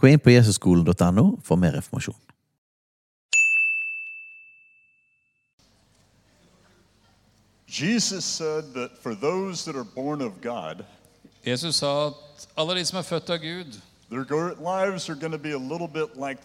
Gå inn på jesusskolen.no for mer informasjon. Jesus said that for those that are born of God, Jesus sa at alle de som er født av Gud, their go- lives are going to be a little bit like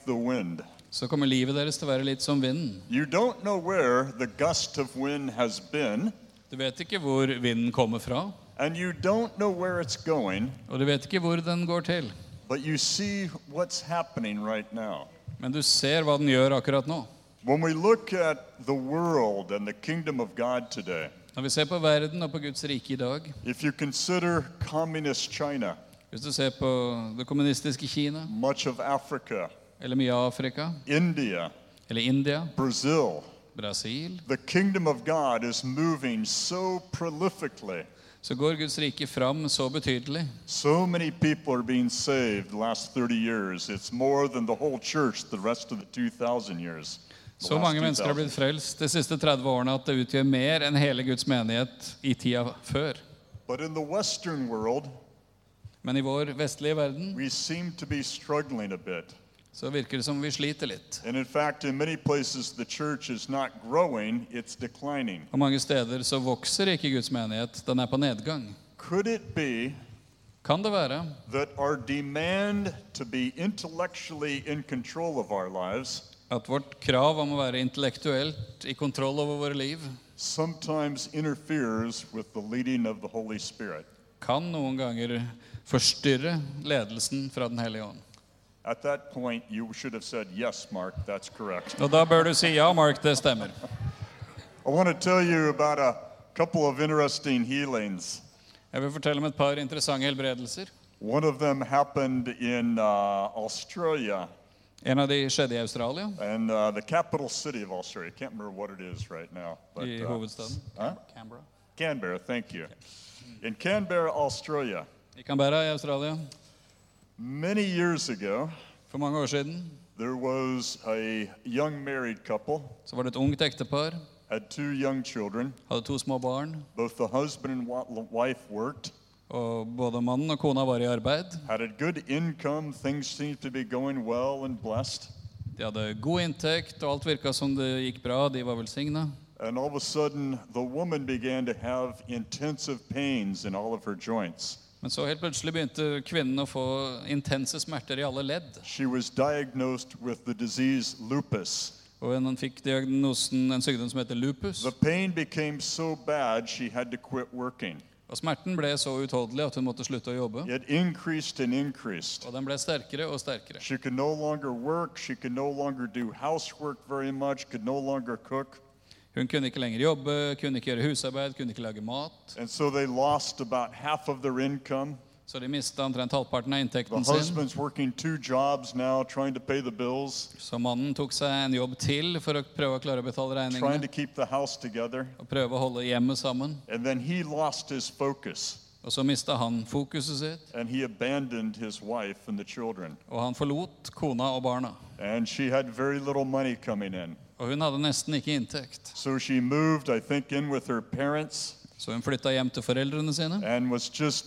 så kommer livet deres til å være litt som vinden. You don't know where the gust of wind has been, Du vet ikke hvor vinden kommer fra, and you don't know where it's going, og du vet ikke hvor den går til. But you see what's happening right now. Men du ser hva den gjør akkurat nå. When we look at the world and the kingdom of God today, Når vi ser på verden og på Guds rike i dag, if you consider communist China, hvis du ser på det kommunistiske Kina, much of Africa, eller mye av Afrika, India, eller India, Brazil, Brasil, the kingdom of God is moving so prolifically. Så går Guds rike fram så betydelig. So many people are being saved the last 30 years. It's more than the whole church the rest of the 2,000 years. The Så mange mennesker har blitt frelst de siste 30 årene at det utgjør mer enn hele Guds menighet i tida før. But in the Western world, Men i vår vestlige verden we seem to be struggling a bit. Så virker det som vi sliter litt. And in fact, in many places, the church is not growing, it's declining. Og mange steder så vokser ikke Guds menighet, den er på nedgang. Could it be Kan det være that our demand to be intellectually in control of our lives at vårt krav om å være intellektuelt i kontroll over våre liv sometimes interferes with the leading of the Holy Spirit? kan noen ganger forstyrre ledelsen fra Den hellige ånd? At that point, you should have said, Yes, Mark, that's correct. Og da bør du si ja, Mark, det stemmer. I want to tell you about a couple of interesting healings. Jeg vil fortelle om et par interessante helbredelser. One of them happened in uh, Australia, En av de skjedde i Australia, and uh, the capital city of Australia. I can't remember what it is right now. But, i uh, hovedstaden. huh? Canberra. Canberra, thank you. In Canberra, Australia, I Canberra i Australia. Many years ago, For mange år siden there was a young married couple, så var det et ungt ektepar. had two young children. Hadde to små barn. Both the husband and wa- wife worked, Og både mannen og kona var i arbeid. had a good income. Things seemed to be going well and blessed. De hadde god inntekt, og alt virka som det gikk bra. De var velsigna. And all of a sudden, the woman began to have intensive pains in all of her joints. Men så helt plutselig begynte kvinnen å få intense smerter i alle ledd. She was diagnosed with the disease lupus. Og hun fikk diagnosen en sykdom som heter lupus. The pain became so bad she had to quit working. Og smerten ble så utholdelig at hun måtte slutte å jobbe. It increased and increased. Og den ble sterkere og sterkere. She could no longer work. She could no longer do housework very much, could no longer cook. Hun kunne ikke lenger jobbe, kunne ikke gjøre husarbeid, kunne ikke lage mat. And so they lost about half of their income. Så de mista omtrent halvparten av The inntekten sin. husband's working two jobs now, trying to pay the bills, Så mannen tok seg en jobb til for å prøve å klare å betale trying to keep the house together. Og prøve å holde hjemmet sammen. And then he lost his focus Og så mista han fokuset sitt, and he abandoned his wife and the children. og han forlot kona og barna. And she had very little money coming in. Og hun hadde nesten ikke inntekt. So she moved, I think, in with her parents Så hun flytta hjem til foreldrene sine. and was just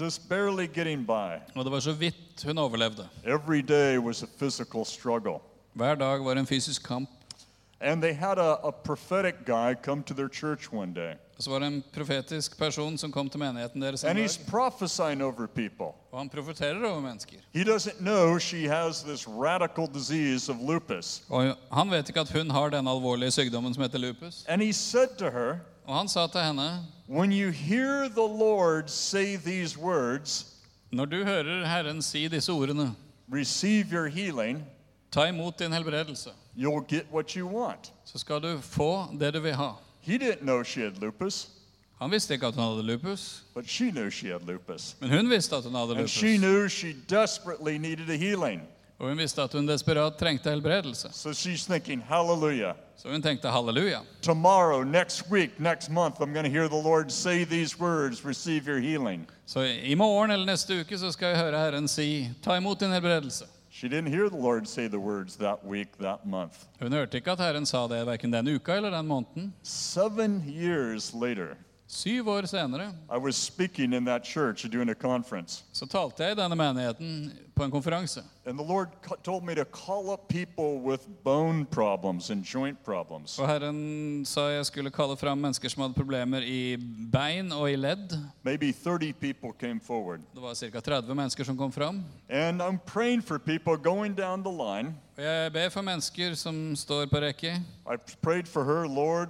just barely getting by. Og det var så vidt hun overlevde. Every day was a physical struggle. Hver dag var en fysisk kamp. And they had a, a prophetic guy come to their church one day. Og så var det en profetisk person som kom til menigheten deres en And dag. he's prophesying over people. Og han profeterer over mennesker. He doesn't know she has this radical disease of lupus. Og han vet ikke at hun har den alvorlige sykdommen som heter lupus. And he said to her, Og han sa til henne When you hear the Lord say these words, Når du hører Herren si disse ordene, receive your healing, ta imot din helbredelse, you'll get what you want. så skal du få det du vil ha. He didn't know she had lupus. Han visste ikke at hun hadde lupus, but she knew she had lupus. men hun visste at hun hadde And she lupus. knew she desperately needed a healing. Og hun visste at hun desperat trengte helbredelse. So she's thinking, Hallelujah. Så hun tenkte halleluja. Tomorrow, next week, next month, I'm going to hear the Lord say these words receive your healing. Så i morgen eller neste uke så skal jeg høre Herren si, ta imot din helbredelse. She didn't hear the Lord say the words that week, that month. Hun hørte ikke at Herren sa det hverken den uka eller den måneden. Seven years later, Syv år senere I was speaking in that church doing a conference. så talte jeg i denne menigheten på en konferanse. Og Herren sa jeg skulle kalle fram mennesker som hadde problemer i bein og i ledd. Maybe 30 people came forward. Det var ca. 30 mennesker som kom fram. Og jeg ber for mennesker som står på rekke. Her, Lord?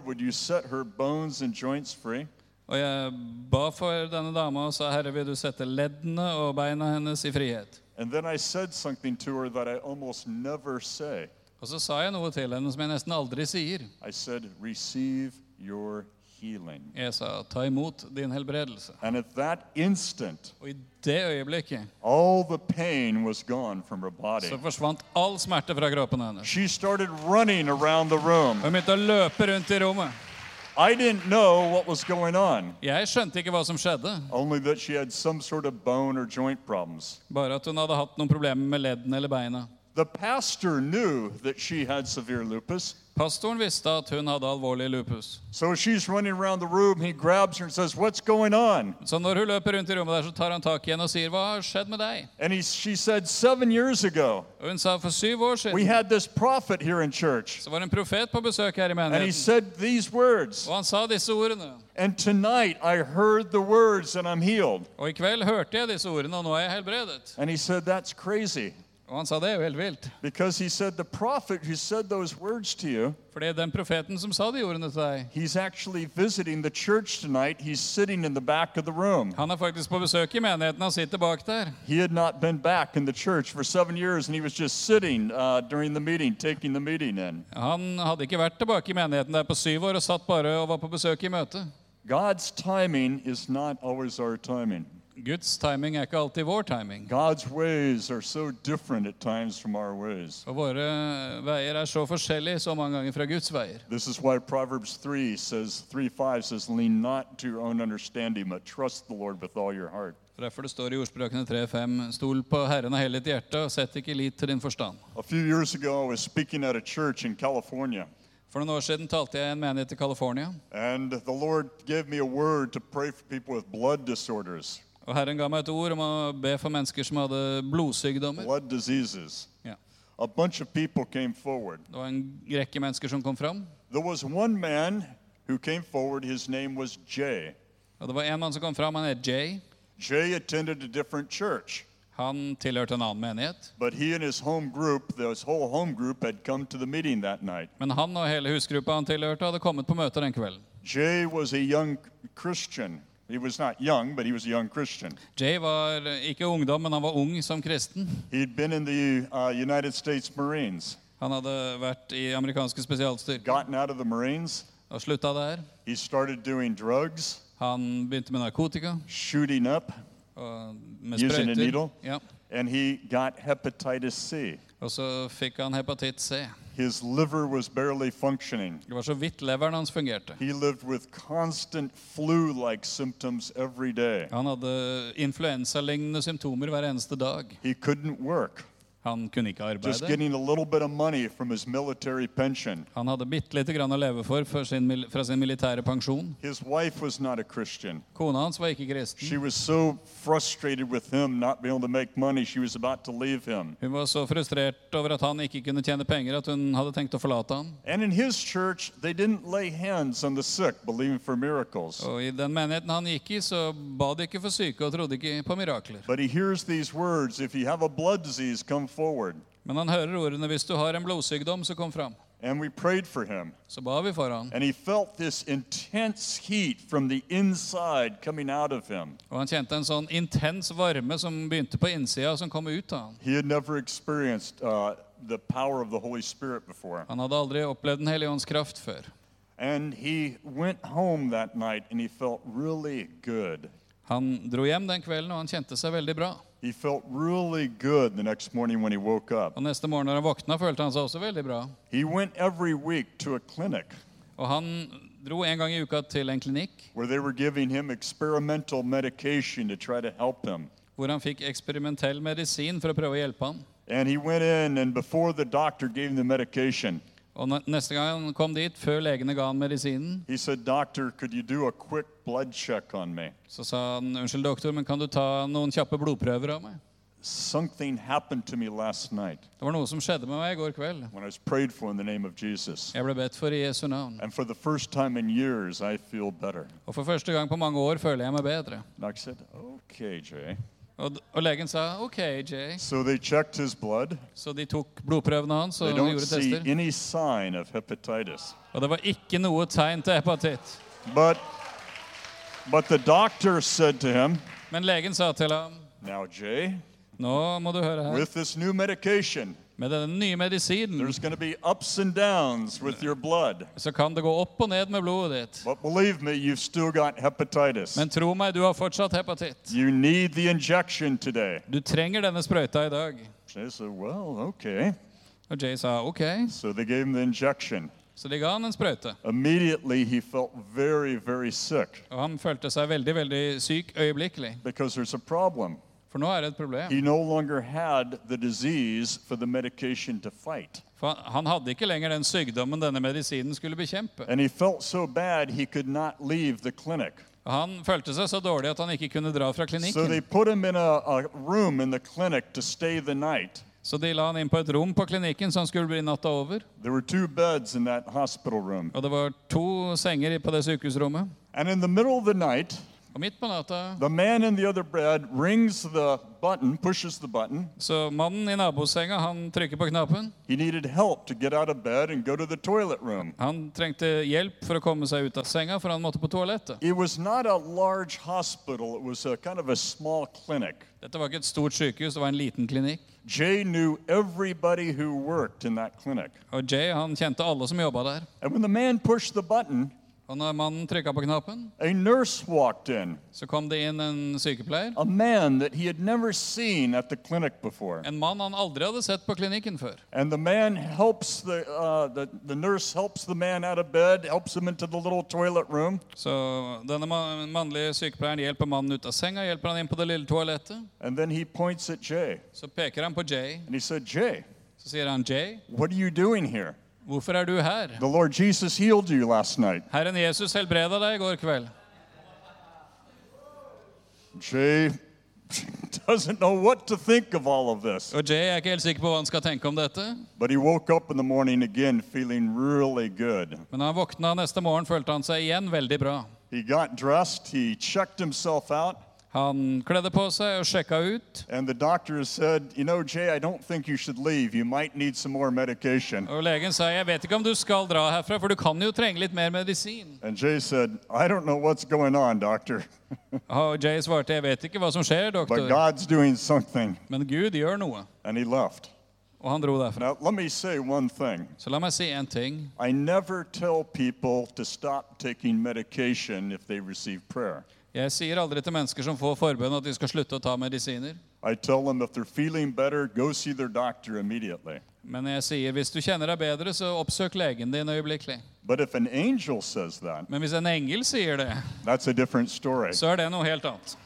Og jeg ba for denne dama og sa, Herre, vil du sette leddene og beina hennes i frihet? And then I said something to her that I almost never say. Og så sa jeg noe til henne som jeg nesten aldri sier. I said, Receive your healing. Jeg sa, ta imot din helbredelse. And at that instant, Og i det øyeblikket all the pain was gone from her body. så forsvant all smerte fra kroppen hennes. She started running around the room. Hun begynte å løpe rundt i rommet. I didn't know what was going on, Jeg skjønte ikke hva som skjedde, only that she had some sort of bone or joint problems. bare at hun hadde hatt noen problemer med leddene eller beina. The pastor knew that she had severe lupus, Pastoren visste at hun hadde alvorlig lupus. so she's running around the room. He grabs her and says, What's going on? Så når hun løper rundt i rommet der, så tar han tak i henne og sier, hva har skjedd med deg? And he, she said, Seven years ago, Og hun sa, for syv år we siden had this prophet here in church, så var det en profet på besøk her i and he menigheten. said these words. Og han sa disse ordene. And tonight I heard the words and I'm healed. Og i kveld hørte jeg disse ordene, og nå er jeg helbredet. And he said, That's crazy. Og han sa, det er jo helt vilt. Because he said, The prophet who said those words to you, Fordi den profeten som sa de ordene til deg, he's actually visiting the church tonight. He's sitting in the back of the room. han er faktisk på besøk i menigheten, han sitter bak der. He had not been back in the church for seven years, and he was just sitting uh, during the meeting, taking the meeting in. Han hadde ikke vært tilbake i menigheten der på syv år og satt bare og var på besøk i. God's timing is not always our timing. Guds timing er ikke alltid vår timing. God's ways are so different at times from our ways. Og våre veier er så forskjellige så mange ganger fra Guds veier. This is why Proverbs 3 says, 3:5 says, Lean not to your own understanding, but trust the Lord with all your heart. Derfor det står i ordspråkene 3.5.: Stol på Herren av hele ditt hjerte, og sett ikke lit til din forstand. A few years ago, I was speaking at a church in California, For noen år siden talte jeg i en menighet i California. and the Lord gave me a word to pray for people with blood disorders, Og Herren ga meg et ord om å be for mennesker som hadde blodsykdommer. blood diseases. A bunch of people came forward. Det var en rekke mennesker som kom fram. There was one man who came forward, his name was Jay. Og det var en mann som kom fram, han het Jay. Jay attended a different church, Han tilhørte en annen menighet. but he and his home group, this whole home group, had come to the meeting that night. Men han og hele husgruppa han tilhørte, hadde kommet på den kvelden. Jay was a young Christian. He was not young, but he was a young Christian. Jay var ikke ungdom, men han var ung som kristen. He'd been in the uh, United States Marines, Han hadde vært i amerikanske spesialstyrker gotten out of the Marines. og slutta der. He started doing drugs, Han begynte med narkotika shooting up, og med Using a needle? Ja. and he got hepatitis C. Og så fikk han hepatitt C. His liver was barely functioning. Det var så vidt leveren hans fungerte. He lived with constant flu like symptoms every day. Han hadde influensalignende symptomer hver eneste dag. He couldn't work, Han kunne ikke just arbeide. getting a little bit of money from his military pension. Han hadde bitte lite grann å leve for, for sin, mil- fra sin militære pensjon. His wife was not a Christian. Kona hans var ikke She kristen. was so frustrated with him not being able to make money, she was about to leave him. Hun var så frustrert over at han ikke kunne tjene penger at hun hadde tenkt å forlate ham. And in his church, they didn't lay hands on the sick, believing for miracles. Og I den menigheten han gikk i, så ba de ikke for syke og trodde ikke på mirakler. But he hears these words if you have a blood disease, come forward. Men han hører ordene 'hvis du har en blodsykdom, så kom fram'. And we prayed for him. Så ba vi for han. And he felt this intense heat from the inside coming out of him. Og han kjente en sånn intens varme som begynte på innsida, som kom ut av han. He had never experienced uh, the power of the Holy Spirit before. Han hadde aldri opplevd Den hellige ånds kraft før. And he went home that night and he felt really good. Han dro hjem den kvelden, og han kjente seg veldig bra. He felt really good the next morning when he woke up. Han han bra. He went every week to a clinic Og han dro en gang i uka til en klinikk where they were giving him experimental medication to try to help him. hvor han. And he went in, and before the doctor gave him the medication, Og neste gang han kom dit, før legene ga han medisinen, he said, Doctor, could you do a quick blood check on me? så sa han unnskyld, doktor, men kan du ta noen kjappe blodprøver av meg? Something happened to me last night Det var noe som skjedde med meg i går kveld. when I was prayed for in the name of Jesus. Jeg ble bedt for i Jesu navn. And for the first time in years, I feel better. Og for første gang på mange år føler jeg meg bedre. Doc said, Okay, Jay. Og, og legen sa OK, Jay. So they checked his blood. Så de tok blodprøvene hans og They don't gjorde see tester. any sign of hepatitis. Og det var ikke noe tegn til hepatitt. But, but the doctor said to him, Men legen sa til ham Now, Jay, Nå må du høre her. with this new medication, Med den nye medisinen there's going to be ups and downs with your blood. så kan det gå opp og ned med blodet ditt. But believe me, you've still got hepatitis. Men tro meg, du har fortsatt hepatitt. You need the injection today. Du trenger denne sprøyta i dag. Jay said, Well, okay. Og Jay sa OK. So they gave him the injection. Så de ga han en sprøyte. Immediately, he felt very, very sick Og han følte seg veldig, veldig syk øyeblikkelig. because there's a problem. For nå er det et problem. He no longer had the disease for the medication to fight. For han- hadde ikke lenger den sykdommen denne medisinen skulle bekjempe. And he felt so bad he could not leave the clinic. Han følte seg så dårlig at han ikke kunne dra fra So they klinikken. put him in a, a room in the clinic to stay the night. Så de la han inn på et rom på klinikken så han skulle bli natta over. There were two beds in that hospital room. Og det var to senger på det sykehusrommet. And in the middle of the night, The man in the other bed rings the button, pushes the button. So mannen i nabosenga han trykker på knappen. He needed help to get out of bed and go to the toilet room. Han trengte hjelp for å komme seg ut av senga, for han måtte på toalettet. It was not a large hospital, it was a kind of a small clinic. Dette var ikke et stort sykehus, det var en liten klinikk. Jay knew everybody who worked in that clinic. Og Jay han kjente alle som jobba der. And when the man pushed the button, Og når mannen trykka på knappen, a nurse walked in, så kom det inn en sykepleier. a man that he had never seen at the clinic before. En mann han aldri hadde sett på klinikken før. And the man helps the, uh, the, the nurse helps the man out of bed, helps him into the little toilet room. Så denne ma- mannlige sykepleieren hjelper mannen ut av senga, hjelper han inn på det lille toalettet. And then he points at Jay. Så peker han på Jay. And he said, Jay, Så sier han, Jay, what are you doing here? Hvorfor er du her? The Lord Jesus healed you last night. Herren Jesus helbreda deg i går kveld. Jay doesn't know what to think of all of this. Og Jay er ikke helt sikker på hva han skal tenke om dette. But he woke up in the morning again feeling really good. Men han våkna neste morgen, følte han seg igjen veldig bra. He got dressed, he checked himself out, Han kledde på seg og sjekka ut. and the doctor said, You know, Jay, I don't think you should leave. You might need some more medication. Og legen sa jeg vet ikke om du skal dra herfra, for du kan jo trenge litt mer medisin. And Jay said, I don't know what's going on, doctor, Og Jay svarte jeg vet ikke hva som skjer, but doktor, God's doing something. men Gud gjør noe. And he left. Og han dro derfra. Now, let me say one thing. Så la meg si en ting. I never tell people to stop taking medication if they receive prayer. Jeg sier aldri til mennesker som får forbønn at de skal slutte å ta medisiner. Better. Men jeg sier hvis du kjenner deg bedre, så oppsøk legen din øyeblikkelig. That, Men hvis en engel sier det, så er det noe helt annet.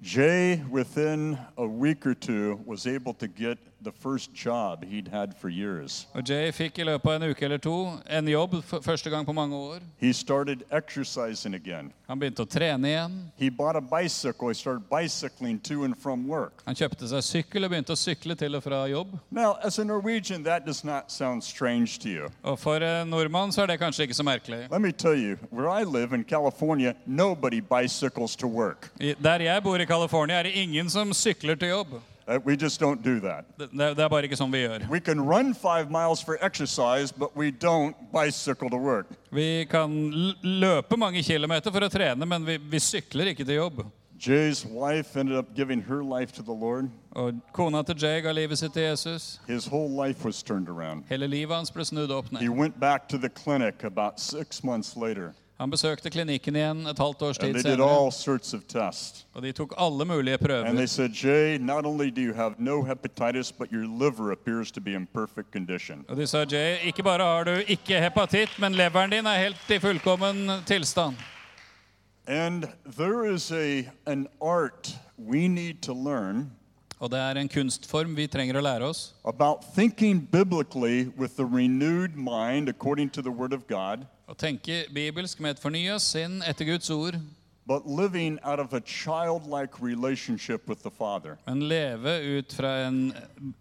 Jay, within a week or two, was able to get the first job he'd had for years. Og Jay fikk i løpet av en uke eller to en jobb første gang på mange år. He started exercising again. Han begynte å trene igjen. He bought a bicycle. He started bicycling to and from work. Han kjøpte seg sykkel og begynte å sykle til og fra jobb. Now, as a Norwegian, that does not sound strange to you. Og for en nordmann så er det kanskje ikke så merkelig. Let me tell you, where I live in California, nobody bicycles to work. I- Der jeg bor i California, er det ingen som sykler til jobb. Uh, we just don't do that. Det, det er bare ikke sånn vi gjør. We can run five miles for exercise, but we don't bicycle to work. Vi kan løpe mange kilometer for å trene, men vi, vi sykler ikke til jobb. Jay's wife ended up giving her life to the Lord. Og kona til Jay ga livet sitt til Jesus. His whole life was turned around. Hele livet hans ble snudd opp He went back to the clinic about six months later, Han besøkte klinikken igjen et halvt års tid senere. Og de tok alle mulige And they prøver. said, Jay, not only do you have no hepatitis, but your liver appears to be in perfect condition. Og de sa Jay, ikke bare har du ikke hepatitt, men leveren din er helt i fullkommen tilstand. And there is a, an art we need to learn Og det er en kunstform vi trenger å lære oss. about thinking biblically with the renewed mind according to the Word of God, Å tenke bibelsk med et fornya sinn etter Guds ord, but living out of a childlike relationship with the Father. men leve ut fra en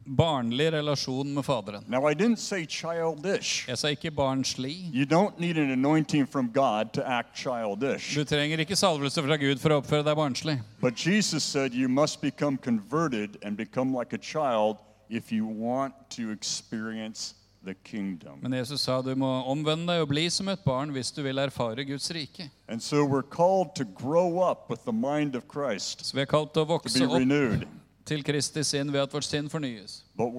barnlig relasjon med Faderen. Now, I didn't say childish. Jeg sa ikke barnslig. You don't need an anointing from God to act childish. Du trenger ikke salvelse fra Gud for å oppføre deg barnslig. But Jesus said you must become converted and become like a child if you want to experience. Men Jesus sa du må omvende deg og bli som et barn hvis du vil erfare Guds rike. So Christ, Så vi er kalt til å vokse opp til Kristi sinn ved at vårt sinn fornyes. Men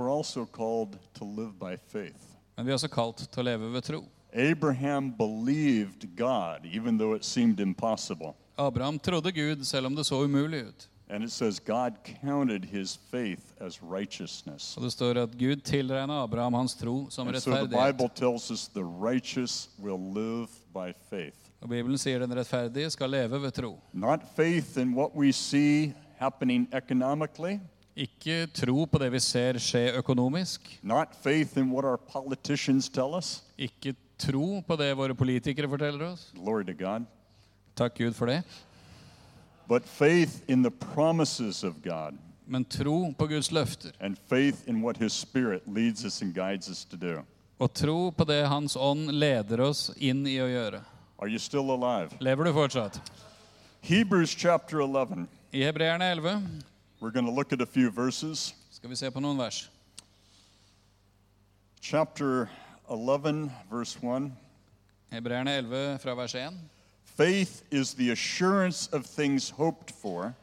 vi er også kalt til å leve ved tro. Abraham believed God even though it seemed impossible. Abraham trodde Gud selv om det så umulig ut. And it says God counted his faith as righteousness. Og det står at Gud tilregna Abraham hans tro som And so the rettferdighet. Bible tells us the righteous will live by faith. Og Bibelen sier den rettferdige skal leve ved tro. Not faith in what we see happening economically, Ikke tro på det vi ser skje økonomisk. not faith in what our politicians tell us. Ikke tro på det våre politikere forteller oss. Glory to God. Takk Gud for det. But faith in the promises of God Men tro på Guds løfter. and faith in what His Spirit leads us and guides us to do. Og tro på det Hans ånd leder oss inn i å gjøre. Are you still alive? Lever du fortsatt? Hebrews chapter 11. I Hebreerne 11 We're going to look at a few verses. skal vi se på noen vers. Chapter 11, verse 1. Hebreerne 11 fra vers 1. Faith is the assurance of things hoped for,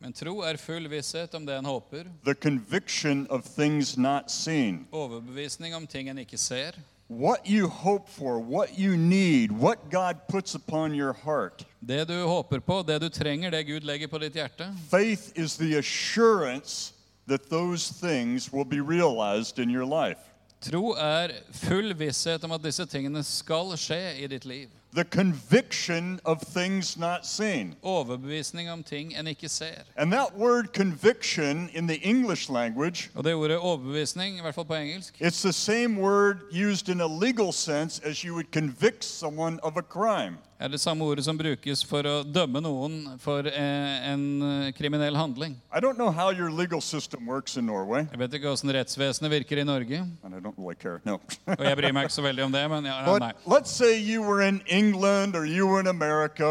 Men tro er full visshet om det en håper, the conviction of things not seen. overbevisning om ting en ikke ser. What you hope for, what you need, what God puts upon your heart. Det du håper på, det du trenger, det Gud legger på ditt hjerte. Faith is the assurance that those things will be realized in your life. Tro er full visshet om at disse tingene skal skje i ditt liv. The conviction of things not seen. Overbevisning om ting en ikke ser. And that word conviction in the English language, Og det ordet overbevisning, i hvert fall på engelsk, it's the same word used in a legal sense as you would convict someone of a crime. Er det samme ordet som brukes for å dømme noen for eh, en eh, kriminell handling. Jeg vet ikke hvordan rettsvesenet virker i Norge, really. No. og jeg bryr meg ikke så veldig om det, men ja, nei. but in America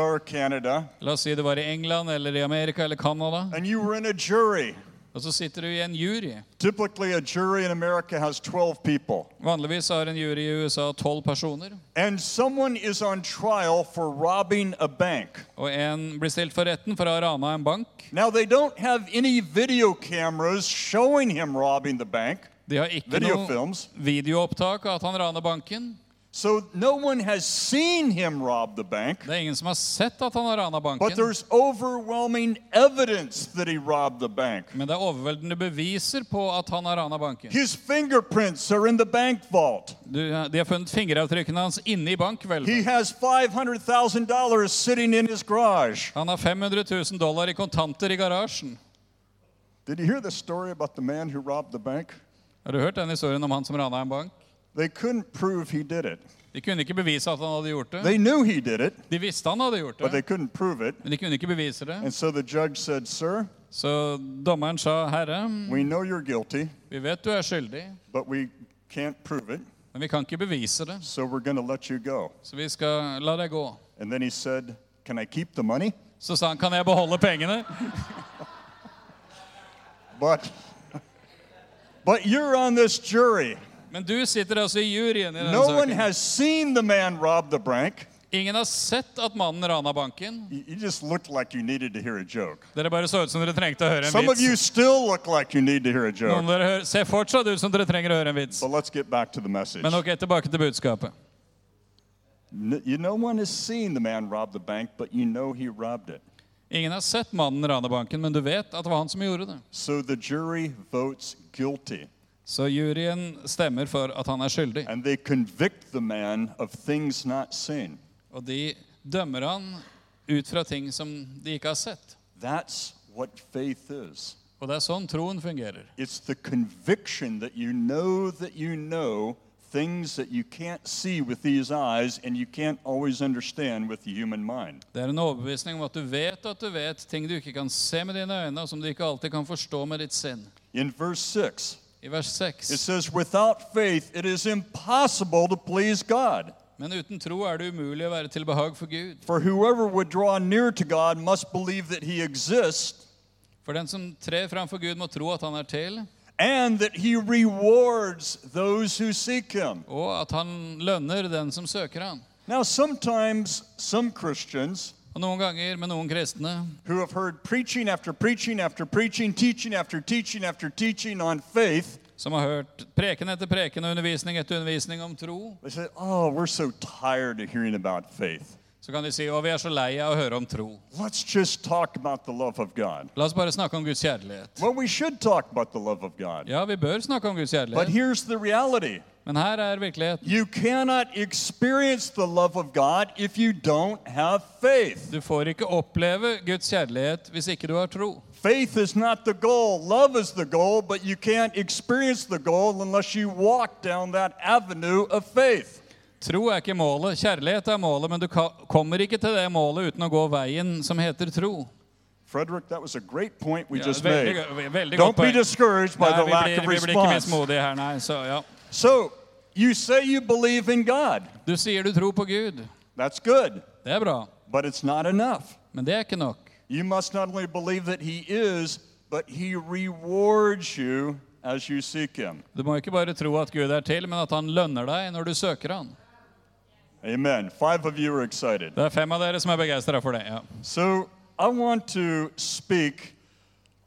La oss si du var i England eller i Amerika eller Canada, and you were in a jury. Og så sitter du i en jury. Typically, a jury in America has 12 people. Vanligvis har en jury i USA tolv personer, And someone is on trial for robbing a bank. og en blir stilt for retten for å ha rana en bank. Now, they don't have any video cameras showing him robbing the bank, De har ikke video noen films. videoopptak av at han raner banken. So, no one has seen him rob the bank, Det er ingen som har sett at han har rana but there's overwhelming evidence that he robbed the bank. Men det er overveldende beviser på at han har rana banken. His fingerprints are in the bank vault. Du, de har funnet fingeravtrykkene hans inne i He has $500,000 sitting in his garage. Han har 500 000 dollar i kontanter i garasjen. Did you hear the story about the man who robbed the bank? Har du hørt den historien om han som rana en bank? They couldn't prove he did it. De kunne ikke bevise at han hadde gjort det. They knew he did it, De visste han hadde gjort but they det, couldn't prove it. men de kunne ikke bevise det. And so the judge said, Sir, Så dommeren sa, 'Herre, we know you're guilty, vi vet du er skyldig, but we can't prove it, men vi kan ikke bevise det, so we're going to let you go. så vi skal la deg gå'. And then he said, Can I keep the money? Så sa han, 'Kan jeg beholde pengene?' But, but you're on this jury. Men du sitter altså i juryen i denne No one saken. has seen the man rob the bank. Ingen har sett at mannen rana banken. You, you just looked like you needed to hear a joke. Dere bare så ut som dere trengte å høre en Some of you vits. still look like you need to hear a Noen joke. av dere hø- ser fortsatt ut som dere trenger å høre en vits. But let's get back to the message. Men ok, tilbake til budskapet. N- You no one has seen the man rob the bank, but you know he robbed it. Ingen har sett mannen rane banken, men du vet at det var han som gjorde det. So the jury votes guilty, Så juryen stemmer for at han er skyldig. and they convict the man of things not seen. Og de dømmer han ut fra ting som de ikke har sett. That's what faith is. Og det er sånn troen fungerer. It's the conviction that you know that you know things that you can't see with these eyes and you can't always understand with the human mind. Det er en overbevisning om at du vet at du vet ting du ikke kan se med dine øyne, og som du ikke alltid kan forstå med ditt sinn. In verse 6, I vers it says, Without faith, it is impossible to please God. Men uten tro er det umulig å være til behag for Gud. For whoever would draw near to God must believe that he exists For den som trer framfor Gud, må tro at han er til, and that he rewards those who seek him. og at han lønner den som søker han. Now, sometimes some Christians Og noen ganger med noen kristne who have heard preaching after preaching after preaching, teaching after teaching after teaching on faith, som har hørt preken etter preken og undervisning etter undervisning om tro, they say, Oh, we're so tired of hearing about faith. så kan de si å, vi er så lei av å høre om tro. Let's just talk about the love of God. La oss bare snakke om Guds kjærlighet. Well, we should talk about the love of God. Ja, vi bør snakke om Guds But kjærlighet, here's the reality men her er virkeligheten. you cannot experience the love of God if you don't have faith. Du får ikke oppleve Guds kjærlighet hvis ikke du har tro. Faith is not the goal, love is the goal, but you can't experience the goal unless you walk down that avenue of faith. Tro er ikke målet, kjærlighet er målet, men du kommer ikke til det målet uten å gå veien som heter tro. Frederick, that was a great point we Ja, just veldig, made. veldig Don't be discouraged by Nei, the lack blir, of vi blir ikke response. her, nei. Så, ja. So, you say you believe in God. Du sier du tror på Gud. That's good, Det er bra, but it's not enough. men det er ikke nok. You must not only believe that He is, but He rewards you as you seek Him. Du må ikke bare tro at Gud er til, men at han lønner deg når du søker han. Amen. Five of you are excited. Det er fem av dere som er begeistra for det. ja. So, I want to speak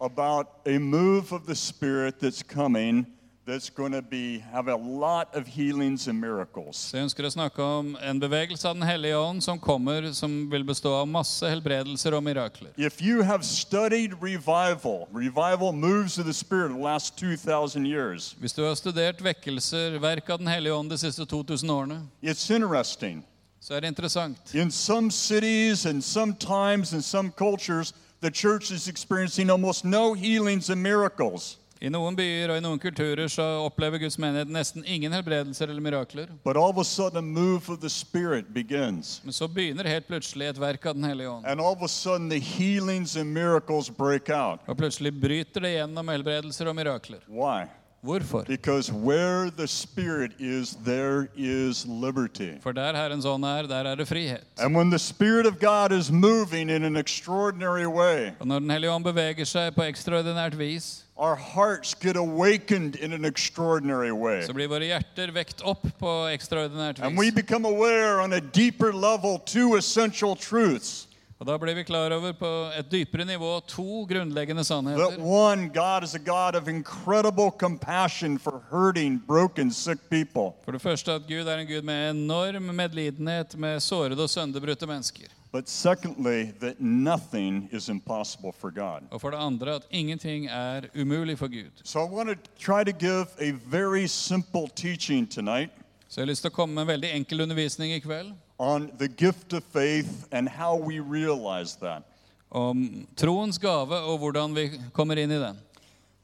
about a move of the Spirit that's coming that's going to be have a lot of healings and miracles. Så jeg ønsker å snakke om en bevegelse av Den hellige ånd som kommer, som vil bestå av masse helbredelser og mirakler. If you have studied revival, revival moves of the Spirit in the last 2,000 years, Hvis du har studert vekkelser, verk av Den hellige ånd de siste 2000 årene, it's interesting. så er det interessant. In some cities and some times and some cultures, the church is experiencing almost no healings and miracles. I noen byer og i noen kulturer så opplever Guds menighet nesten ingen helbredelser eller mirakler. But all of a sudden, a move of the Spirit begins. Men så begynner helt plutselig et verk av Den hellige ånd. And all of a sudden, the healings and miracles break out. Og plutselig bryter det gjennom helbredelser og mirakler. Why? Hvorfor? Because where the Spirit is, there is liberty. For der Herrens ånd er, der er det frihet. And when the Spirit of God is moving in an extraordinary way, Og når Den hellige ånd beveger seg på ekstraordinært vis, our hearts get awakened in an extraordinary way. så blir våre hjerter vekt opp på ekstraordinært And we become aware on a deeper level two essential truths. Og da blir vi klar over på et dypere nivå to grunnleggende That sannheter. one, God is a God of incredible compassion for hurting, broken, sick people. For det første at Gud er en Gud med enorm medlidenhet med sårede og sønderbrutte mennesker. But secondly, that nothing is impossible for God. Og for det andre at ingenting er umulig for Gud. So I want to try to give a very simple teaching tonight Så jeg har lyst til å komme med en veldig enkel undervisning i kveld on the gift of faith and how we realize that. om troens gave og hvordan vi kommer inn i den.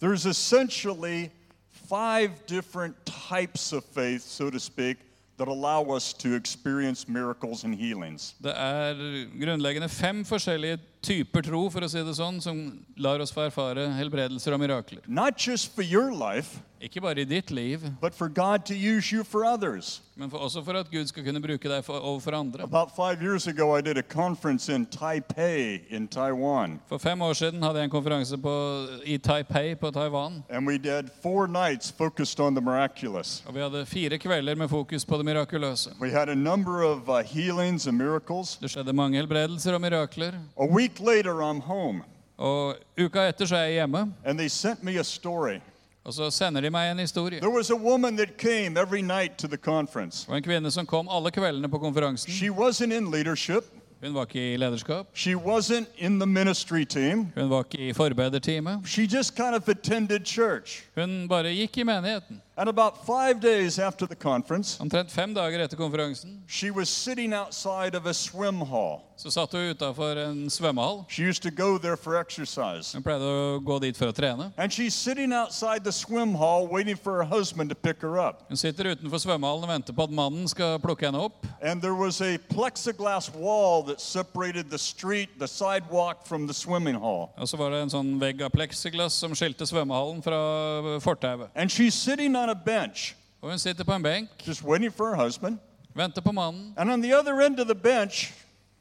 There's essentially five different types of faith, so to speak, that allow us to experience miracles and healings. Det er grunnleggende fem forskjellige typer tro, for å si det sånn, som lar oss få erfare helbredelser og mirakler. Not just for your life, Ikke bare i ditt liv, but for God to use you for others. men for, også for at Gud skal kunne bruke deg for, overfor andre. About five years ago, I did a conference in Taipei in Taiwan. For fem år siden hadde jeg en konferanse på, i Taipei på Taiwan. And we did four nights focused on the miraculous. Og vi hadde fire kvelder med fokus på det mirakuløse. We had a number of uh, healings and miracles. Det skjedde mange helbredelser og mirakler. A week later, I'm home, Og uka etter så er jeg hjemme, and they sent me a story. og så sender de meg en historie. There was a woman that came every night to the conference. Og en kvinne som kom alle kveldene på konferansen. She wasn't in leadership, Hun var ikke i lederskap. she wasn't in the ministry team. Hun var ikke i forbederteamet. She just kind of attended church. Hun bare gikk i menigheten. And about five days after the conference, Omtrent fem dager etter konferansen she was sitting outside of a swim hall. så satt hun utafor en svømmehall. She used to go there for exercise. Hun pleide å gå dit for å trene. And she's sitting outside the swim hall waiting for her husband to pick her up. Hun sitter utenfor svømmehallen og venter på at mannen skal plukke henne opp. And there was a plexiglass wall that separated the street, the sidewalk from the swimming hall. Og så var det en sånn vegg av som skilte svømmehallen fra fortauet. And she's sitting on a bench, Og hun sitter på en benk, just waiting for her husband. venter på mannen. And on the other end of the bench,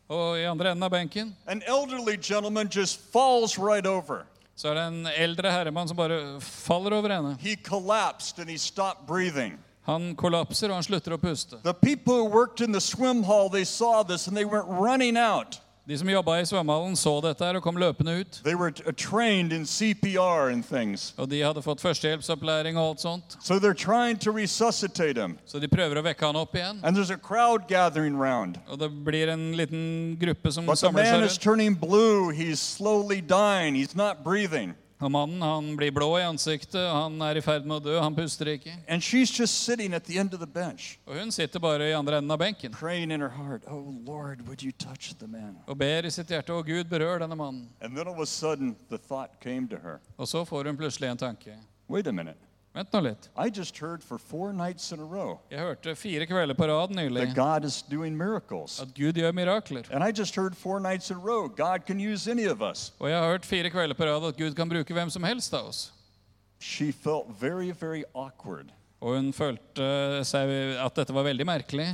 Og i andre enden av benken an elderly gentleman just falls right over. så er det en eldre herremann som bare faller over henne. He collapsed and he stopped breathing. Han kollapser, og han slutter å puste. The people who worked in the swim hall, they saw this and they went running out. De som jobba i svømmehallen, så dette her og kom løpende ut. They were trained in CPR and things. Og de hadde fått førstehjelpsopplæring og alt sånt. So they're trying to resuscitate him. Så de prøver å vekke han opp igjen. And there's a crowd gathering round. Og det blir en liten gruppe som But the samler man seg is rundt. turning blue. He's slowly dying. He's not breathing. Og mannen han blir blå i ansiktet, han er i ferd med å dø, han puster ikke. And she's just sitting at the end of the bench, Og hun sitter bare i andre enden av benken praying in her heart, Oh Lord, would you touch the man? og ber i sitt hjerte å Gud berør denne mannen. And then all of a sudden, the thought came to her Og så får hun plutselig en tanke. wait a minute. Vent nå litt. I just heard for four nights in a row Jeg hørte fire kvelder på rad nylig that God is doing miracles. at Gud gjør mirakler. And I just heard four nights in a row God can use any of us. Og jeg har hørt fire kvelder på rad at Gud kan bruke hvem som helst av oss. She felt very, very awkward. Og hun følte seg at dette var veldig merkelig.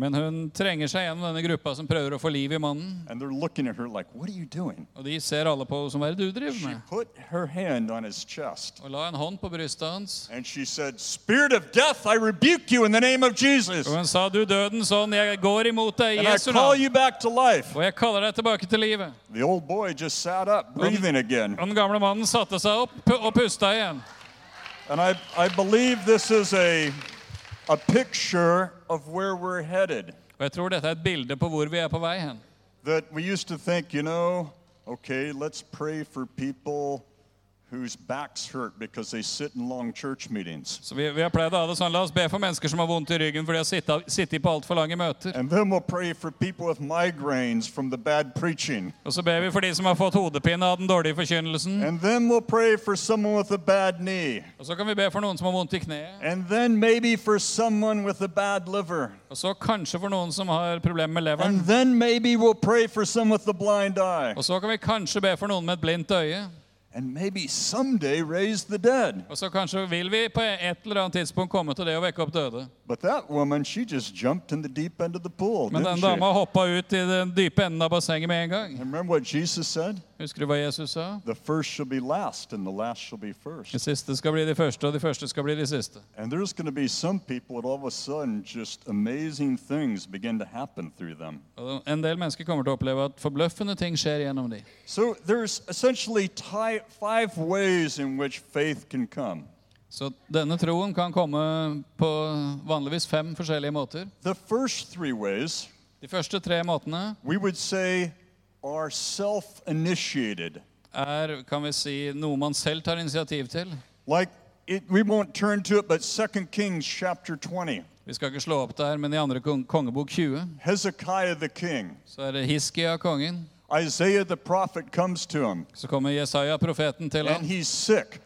Men hun trenger seg gjennom denne gruppa som prøver å få liv i mannen. Like? Og de ser alle på henne som hva er det du driver med? Og la en hånd på brystet hans. said, death. Og hun sa, du døden sånn, jeg går imot deg i Jesu navn. Og jeg kaller deg tilbake til livet. Up, breathing again. Og den gamle mannen satte seg opp og pusta igjen. And I, I believe this is a, a picture of where we're headed. Og jeg tror dette er et bilde på hvor vi er på vei hen. That we used to think, you know, okay, let's pray for people whose backs hurt because they sit in long church meetings. Så vi, vi har pleid å ha det sånn, La oss be for mennesker som har vondt i ryggen fordi de har sittet, sittet på altfor lange møter. And then we'll pray for people with migraines from the bad preaching. Og så ber vi for de som har fått hodepine av den dårlige forkynnelsen. And then we'll pray for someone with a bad knee. Og så kan vi be for noen som har vondt i kneet. And then maybe for someone with a bad liver. Og så kanskje for noen som har problemer med leveren. And then maybe we'll pray for someone with a blind eye. Og så kan vi kanskje be for noen med et blindt øye. And maybe someday raise the dead. Så vi på eller tidspunkt det. But that woman, she just jumped in the deep end of the pool. Men Didn't den she? ut i den dype enden av bassenget med en gang. And remember what Jesus said? Husker du hva Jesus sa? The first shall be last, and the last shall be De first. siste skal bli de første, og de første skal bli de siste. And there's going to be some people that all of a sudden just amazing things begin to happen through them. En del mennesker kommer til å oppleve at forbløffende ting skjer gjennom dem. So there's essentially five ways in which faith can come. Så denne troen kan komme på vanligvis fem forskjellige måter. The first three ways De første tre måtene we would say are self initiated. er kan vi si, noe man selv tar initiativ til. Like, it, we won't turn to it, but 2 Kings chapter 20. Vi skal ikke slå opp der, men i andre kong kongebok 20 Hezekiah the king, så er det Hiskia kongen. Isaiah the prophet comes to him, Så kommer Jesaja, profeten, til and ham, he's sick.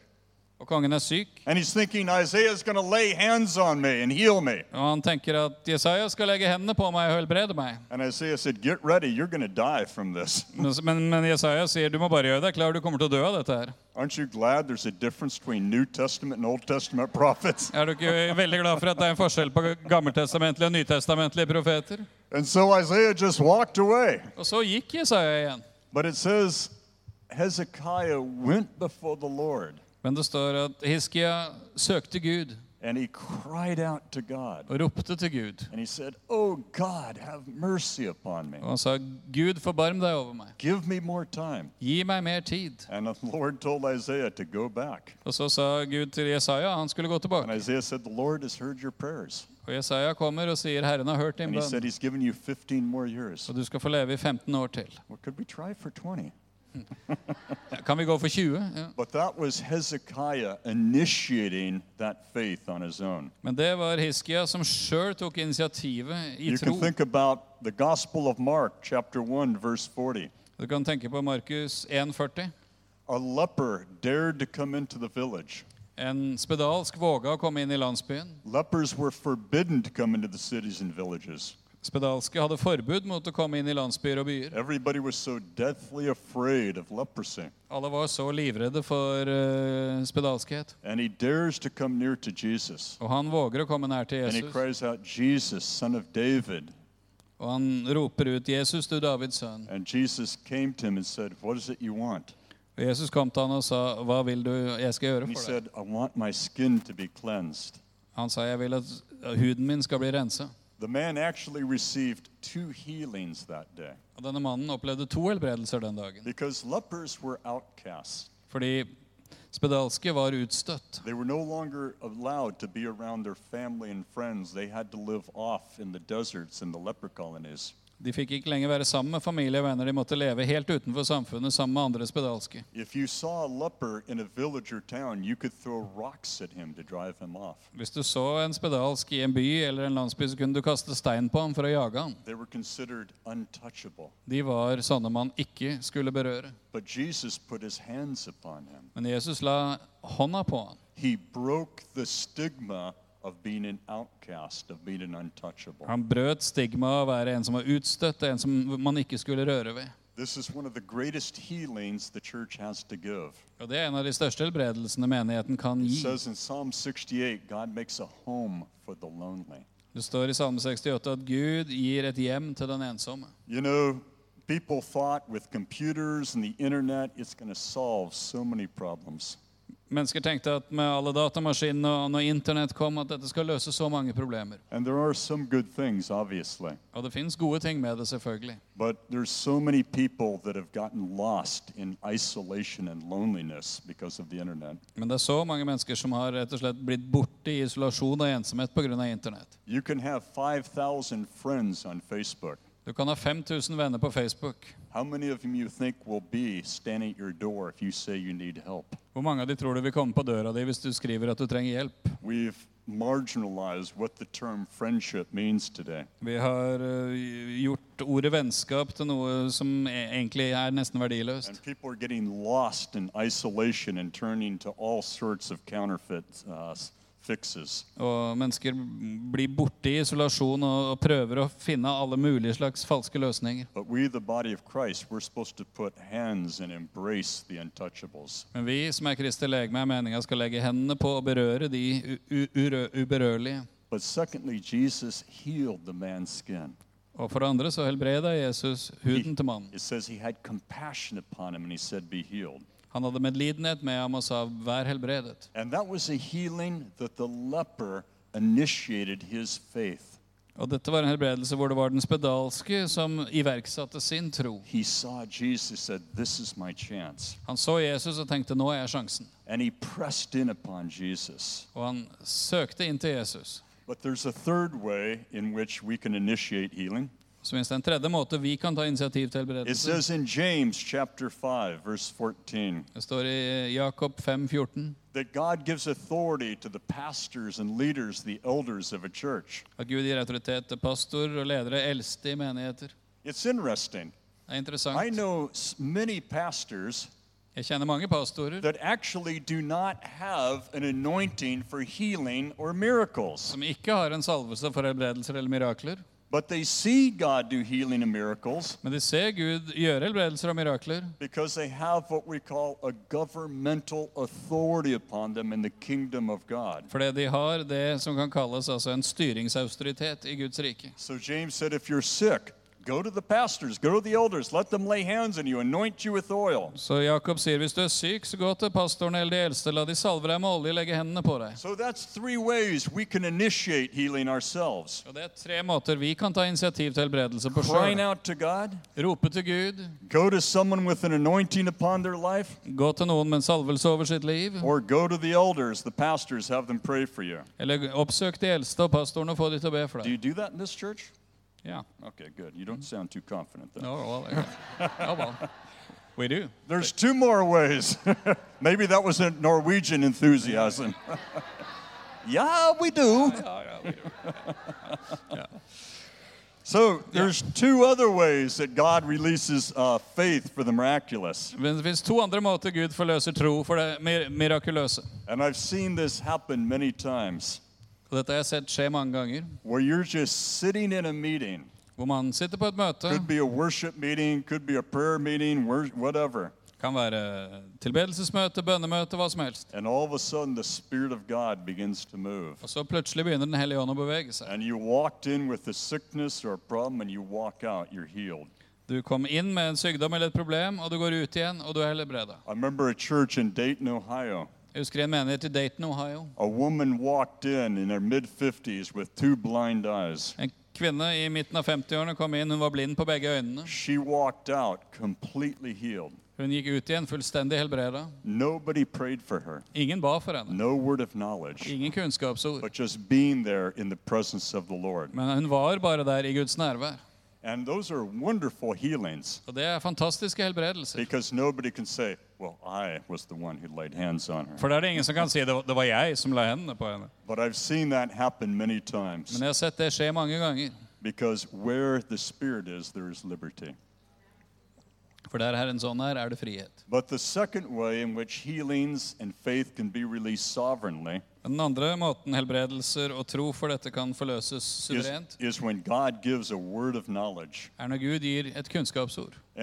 Og kongen er syk, And he's thinking Isaiah's going to lay hands on me and heal me. og han tenker at Jesaja skal legge hendene på meg og helbrede meg. And Isaiah said, Get ready, you're going to die from this. Men, men, men Jesaja sier du må bare gjøre deg klar, du kommer til å dø av dette her. Aren't you glad there's a difference between New Testament and Old Testament prophets? Er du ikke veldig glad for at det er en forskjell på gammeltestamentlige og nytestamentlige profeter? And so Isaiah just walked away. Og så gikk Jesaja igjen. But it says Hezekiah went before the Lord Men det står at Hiskia søkte Gud and he cried out to God. og ropte til Gud. And he said, Oh God, have mercy upon me. Og han sa, Gud, forbarm deg over meg. Give me more time. Gi meg mer tid. And the Lord told Isaiah to go back. Og så sa Gud til Jesaja han skulle gå And. Isaiah said, The Lord has heard your prayers. Og Jesaja kommer og sier, Herren har hørt din And he said bønn, he's given you 15 more years. og du skal få leve i 15 år til. Well, could we try for 20? Ja, Kan vi gå for 20? Ja. But that was Hezekiah initiating that faith on his own. Men det var Hiskia som sjøl tok initiativet i You can tro. think about the Gospel of Mark, chapter 1, verse 40. Du kan tenke på Markus 1,40. A leper dared to come into the village. En spedalsk våga å komme inn i landsbyen. Lepers were forbidden to come into the cities and villages. Spedalske hadde forbud mot å komme inn i landsbyer og byer. Everybody was so deathly afraid of leprosy. Alle var så livredde for uh, spedalskhet. And he dares to come near to Jesus. Og han våger å komme nær til And he Jesus. cries out, Jesus, son of David. Og han roper ut 'Jesus, du Davids sønn'. And Jesus came to him and said, What is it you want? Og Jesus kom til han og sa 'Hva vil du jeg skal gjøre he for said, deg?' I want my skin to be cleansed. Han sa 'Jeg vil at huden min skal bli rensa'. The man actually received two healings that day Og denne mannen opplevde to helbredelser den dagen. because lepers were outcasts. Fordi spedalske var utstøtt. They were no longer allowed to be around their family and friends. They had to live off in the deserts in the leper colonies. De fikk ikke lenger være sammen med familie og venner. De måtte leve helt utenfor samfunnet sammen med andre spedalske. Hvis du så en spedalsk i en by eller en landsby, så kunne du kaste stein på ham for å jage ham. De var sånne man ikke skulle berøre. Men Jesus la hånda på ham. He broke the stigma Han brøt stigmaet av å være en som var utstøtt, en som man ikke skulle røre ved. Og Det er en av de største helbredelsene menigheten kan gi. says in Psalm 68, God makes a home for the lonely. Det står i Salme 68 at Gud gir et hjem til den ensomme. You know, people thought with computers and the internet, it's going to solve so many problems. Mennesker tenkte at med alle datamaskinene og når internett kom, at dette skal løse så mange problemer. Things. Og det fins gode ting med det, selvfølgelig. So. Men det er så mange mennesker som har rett og slett blitt borte i isolasjon og ensomhet pga. internett. You can have 5,000 friends on Facebook. Du kan ha 5000 venner på Facebook. Hvor mange av de tror du vil komme på døra di hvis du skriver at du trenger hjelp? Vi har eh, gjort ordet vennskap til noe som e- egentlig er nesten verdiløst. And fixes. Og mennesker blir borte i isolasjon og prøver å finne alle mulige slags falske løsninger. We, Christ. Men vi som er Kristi legeme, er meninga skal legge hendene på og berøre de uberørlige. Secondly. Og for det andre så helbreda Jesus huden til mannen. It says he had compassion upon him and he said, Be healed. Han hadde medlidenhet med ham og sa 'vær helbredet'. And that was a healing that the leper initiated his faith. Og dette var en helbredelse hvor det var den spedalske som iverksatte sin tro. He saw Jesus, said, This is my chance. Han så Jesus og tenkte 'nå er sjansen'. And he pressed in upon Jesus. Og han søkte inn til Jesus. But there's a third way in which we can initiate healing. Så finnes det en tredje måte vi kan ta initiativ til It helbredelse. says in James chapter 5, verse 14, Det står i Jakob 5, 14, that God gives authority to the pastors and leaders, the elders of a church. at Gud gir autoritet til pastor og ledere, eldste i menigheter. It's interesting. Det er I interessant. know s- many pastors Jeg kjenner mange pastorer that actually do not have an anointing for healing or miracles, som ikke har en salvelse for helbredelser eller mirakler. But they see God do healing and miracles Men de ser Gud gjøre helbredelser og mirakler because they have what we call a governmental authority upon them in the kingdom of God. fordi de har det som kan kalles altså en styringsautoritet i Guds rike. So James said, if you're sick, go to the pastors, go to the elders, let them lay hands on you, anoint you with oil. Så Jakob sier hvis du er syk, så gå til pastoren eller de eldste, la de salve deg med olje, legge hendene på deg. So that's three ways we can initiate healing ourselves. Og Det er tre måter vi kan ta initiativ til helbredelse på Crying out to God, Rope til Gud, go to someone with an anointing upon their life, gå til noen med en salvelse over sitt liv, or go to the elders, the pastors, have them pray for you. eller oppsøk de eldste og pastorene og få de til å be for Do you do that in this church? Ja. Okay, good. You don't sound too confident then. No, well, oh, well. We do. There's two more ways. Maybe that was a Norwegian enthusiasm. yeah, we do. Ja, ja, we do. So there's two other ways that God releases uh, faith for the miraculous. Det finnes to andre måter Gud forløser tro for det mir mirakuløse. And I've seen this happen many times Og dette har jeg sett skje mange ganger. where you're just sitting in a meeting. Hvor man sitter på et møte. Could be a worship meeting, could be a prayer meeting, whatever. Kan være tilbedelsesmøte, bønnemøte, hva som helst. And all of a sudden the Spirit of God begins to move. Og så plutselig begynner Den hellige ånd å bevege seg. And you walked in with a sickness or a problem and you walk out, you're healed. Du kom inn med en sykdom eller et problem, og du går ut igjen, og du er helbreda. I remember a church in Dayton, Ohio. Jeg husker en menighet i Dayton, Ohio. A woman walked in in her mid 50s with two blind eyes. En kvinne i midten av 50-årene kom inn. Hun var blind på begge øynene. She walked out completely healed. Hun gikk ut igjen fullstendig helbreda. Ingen ba for henne. No Ingen kunnskapsord. Men hun var bare der i Guds nærvær. And those are wonderful healings Og det er fantastiske helbredelser. because nobody can say, Well, I was the one who laid hands on her. For det er det ingen som kan si det var, det var jeg som la hendene på henne. But I've seen that happen many times Men jeg har sett det skje mange ganger. because where the Spirit is, there is liberty. For der Herrens ånd er, er det frihet. But the second way in which healings and faith can be released sovereignly Den andre måten helbredelser og tro for dette kan forløses suverent, is knowledge. er når Gud gir et kunnskapsord. Og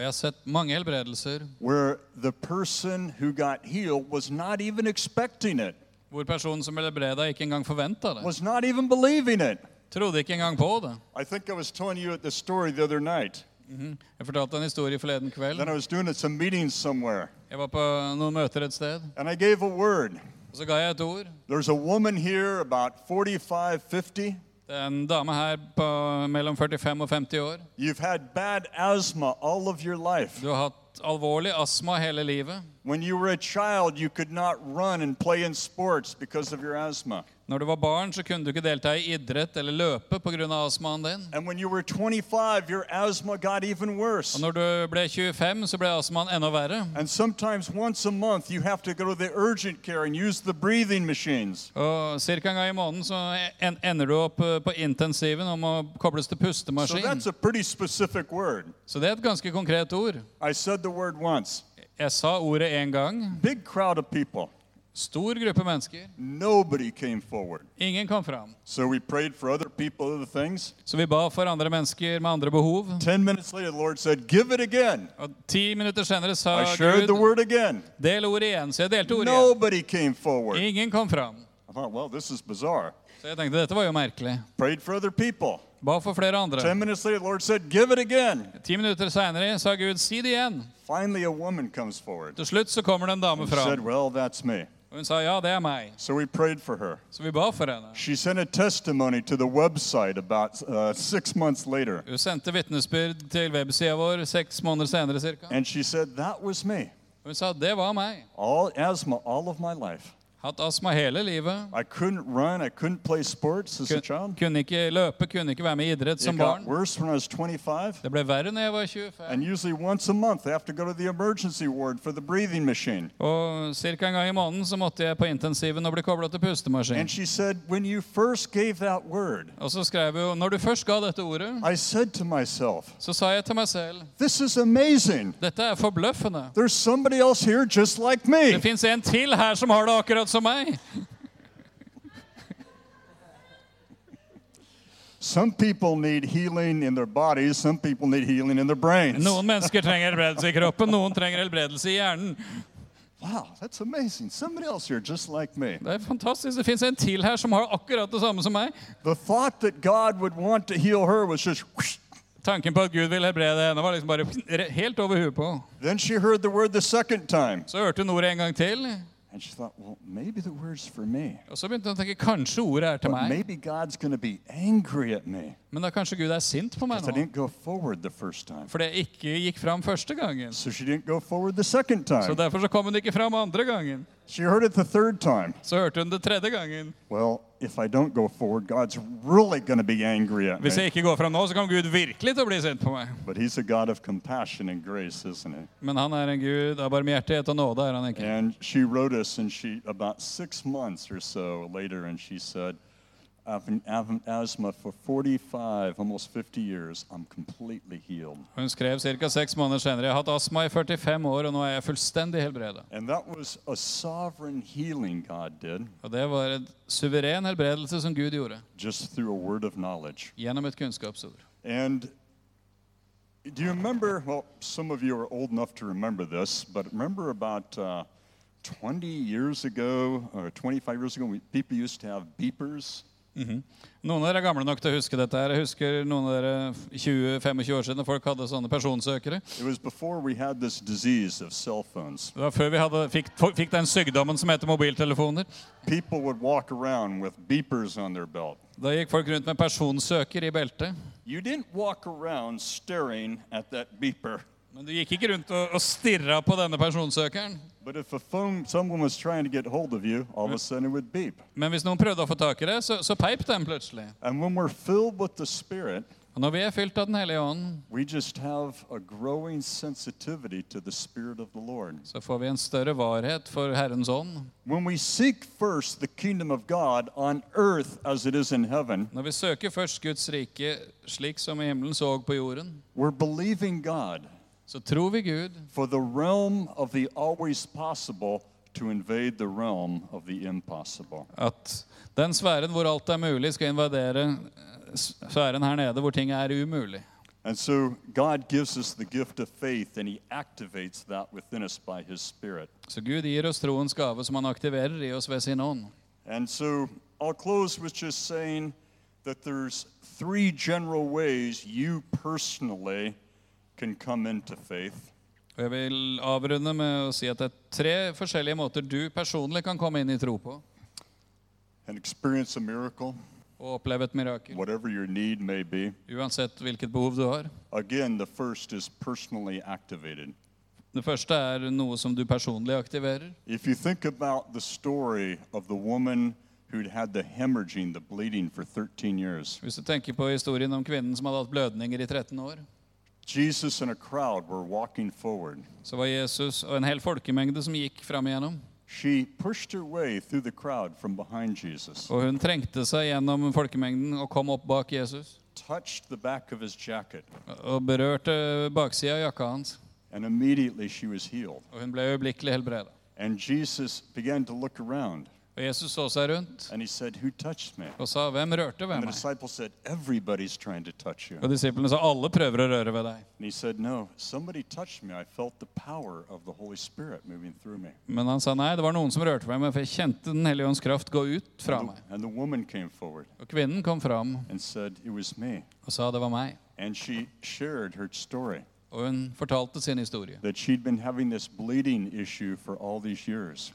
jeg har sett mange helbredelser hvor personen som ble helbreda, ikke engang forventa det. Trodde ikke engang på det. I think I was telling you the story the other night. Jeg fortalte en historie forleden kveld. Then I was doing some meetings somewhere, Jeg var på noen møter et sted, and I gave a word. og så ga jeg et ord. There's a woman here about 45, 50. Det er en dame her på mellom 45 og 50 år. You've had bad asthma all of your life. Du har hatt alvorlig astma hele livet. When you were a child, you could not run and play in sports because of your asthma. Når du var barn, så kunne du ikke delta i idrett eller løpe pga. astmaen din. And when you were 25, your asthma. Og når du ble 25, så ble astmaen enda verre. Month, to to. Og Ca. en gang i måneden så en- ender du opp eh, på intensiven og må kobles til So pustemaskin. word. Så det er et ganske konkret ord. Jeg sa ordet én gang. Big crowd of people. Stor gruppe mennesker. Nobody came forward. Ingen kom fram. So we prayed for other people, other things. Så vi ba for andre mennesker med andre behov. Ten minutes later, the Lord said, Give it again. Og ti minutter senere sa I shared the word again. del ordet igjen. Så jeg delte ordet igjen. Nobody came forward. Ingen kom fram. I thought, well, this is bizarre. Så jeg tenkte dette var jo merkelig. Prayed for other people. Ba for flere andre. Ten minutes later, the Lord said, Give it again. Ti minutter senere sa Gud si det igjen. Finally, a woman comes forward. Til slutt så kommer det en dame fram. said. Well, that's me. Hun sa ja, det er meg. So we prayed for her. Så vi ba for henne. She sent a testimony to the website about uh, six months later. Hun sendte vitnesbyrd til websida vår seks måneder senere ca. And she said, That was me. Hun sa det var meg. All asthma all of my life. Hatt astma hele livet. I couldn't run. I couldn't play sports as a child. kunne ikke løpe, kunne ikke være med i idrett It som got barn. worse when I was 25. Det ble verre når jeg var 25. And usually once a month, I have to go to the emergency ward for the breathing machine. Og ca. en gang i måneden så måtte jeg på intensiven og bli kobla til pustemaskin. And she said, When you first gave that word, Og så skrev hun når du først ga dette ordet, I said to myself, så sa jeg til meg selv This is amazing. dette er forbløffende. There's somebody else here just like me. Det fins en til her som har det akkurat som meg. Some people need healing in their bodies, some people need healing in their brains. Noen mennesker trenger helbredelse i kroppen, noen trenger helbredelse i hjernen. Wow, that's amazing. Somebody else here just like me. Det er fantastisk. Det fins en til her som har akkurat det samme som meg. The thought that God would want to heal her was just whoosh. Tanken på at Gud vil helbrede henne, var liksom bare helt over huet på. Then she heard the word the second time. Så hørte hun ordet en gang til, And she thought, well, maybe the word's for me. og så begynte hun å tenke kanskje ordet er til But meg. maybe God's going to be angry at me Men da kanskje Gud er sint på meg because I nå. didn't go forward the first time. For det ikke gikk fram første gangen. So she didn't go forward the second Så time. derfor så kom hun ikke fram andre gangen. She heard it the third time. Så hørte hun det tredje gangen. Well, if I don't go forward, God's really going to be angry at Hvis jeg me. ikke går fram nå, så kommer Gud virkelig til å bli sint på meg. But He's a God of compassion and grace, isn't He? Men han er en Gud av barmhjertighet og nåde, er han ikke? And she wrote us, and she about six months or so later, and she said, "I've been having asthma for 45, almost 50 years. I'm completely healed." Hun skrev ca. seks måneder senere jeg har hatt astma i 45 år, og nå er jeg fullstendig helbredet. And that was a sovereign healing God did, Og det var en suveren helbredelse som Gud gjorde just through a word of knowledge. gjennom et kunnskapsord. And do you remember? Well, some of you are old enough to remember this, but remember about uh, 20 years ago or 25 years ago, we, people used to have beepers. Noen av dere er gamle nok til å huske dette. her. Jeg husker noen av dere 20-25 år siden folk hadde sånne personsøkere. Det var før vi hadde, fikk, fikk den sykdommen som heter mobiltelefoner. Da gikk folk rundt med personsøker i beltet. You didn't walk around staring at that beeper. Men du gikk ikke rundt og, og stirra på denne personsøkeren. You. Men hvis noen prøvde å få tak i det, så, så peip den plutselig. Spirit, Og når vi er fylt av Den hellige ånd, så får vi en større varhet for Herrens ånd. When we seek first the kingdom of God on earth as it is in heaven, Når vi søker først Guds rike slik som i himmelen så på jorden, we're believing God så tror vi Gud for the realm of the always possible to invade the realm of the impossible. at den sfæren hvor alt er mulig, skal invadere eh, sfæren her nede hvor ting er umulig. And so God gives us the gift of faith and He activates that within us by His Spirit. Så Gud oss troens gave som han i oss ved sin ånd. And so I'll close with just saying that there's three general ways you personally can come into faith. Og jeg vil avrunde med å si at det er tre forskjellige måter du personlig kan komme inn i tro på and experience a miracle, og oppleve et mirakel. whatever your need may be. Uansett hvilket behov du har. Again, the first is personally activated. Det første er noe som du personlig aktiverer. If you think about the story of the woman who'd had the hemorrhaging, the bleeding for 13 years, Hvis du tenker på historien om kvinnen som hadde hatt blødninger i 13 år, Jesus and a crowd were walking forward. så var Jesus och en hel folkemengde som gick fram igenom. She pushed her way through the crowd from behind Jesus, Och hon trängte sig gjennom folkemengden och kom upp bak Jesus. touched the back of his jacket, Och berørte baksidan av jackan hans. and immediately she was healed. Och hon blev øyeblikkelig helbreda. And Jesus began to look around Og Jesus så seg rundt said, og sa, 'Hvem rørte ved meg?' said. Og disiplene sa, 'Alle prøver å røre ved deg'. Said, No. Men han sa nei, det var noen som rørte meg, for jeg kjente Den hellige ånds kraft gå ut fra And meg. Og kvinnen kom fram og sa det var meg. And she shared her story Og hun fortalte sin historie.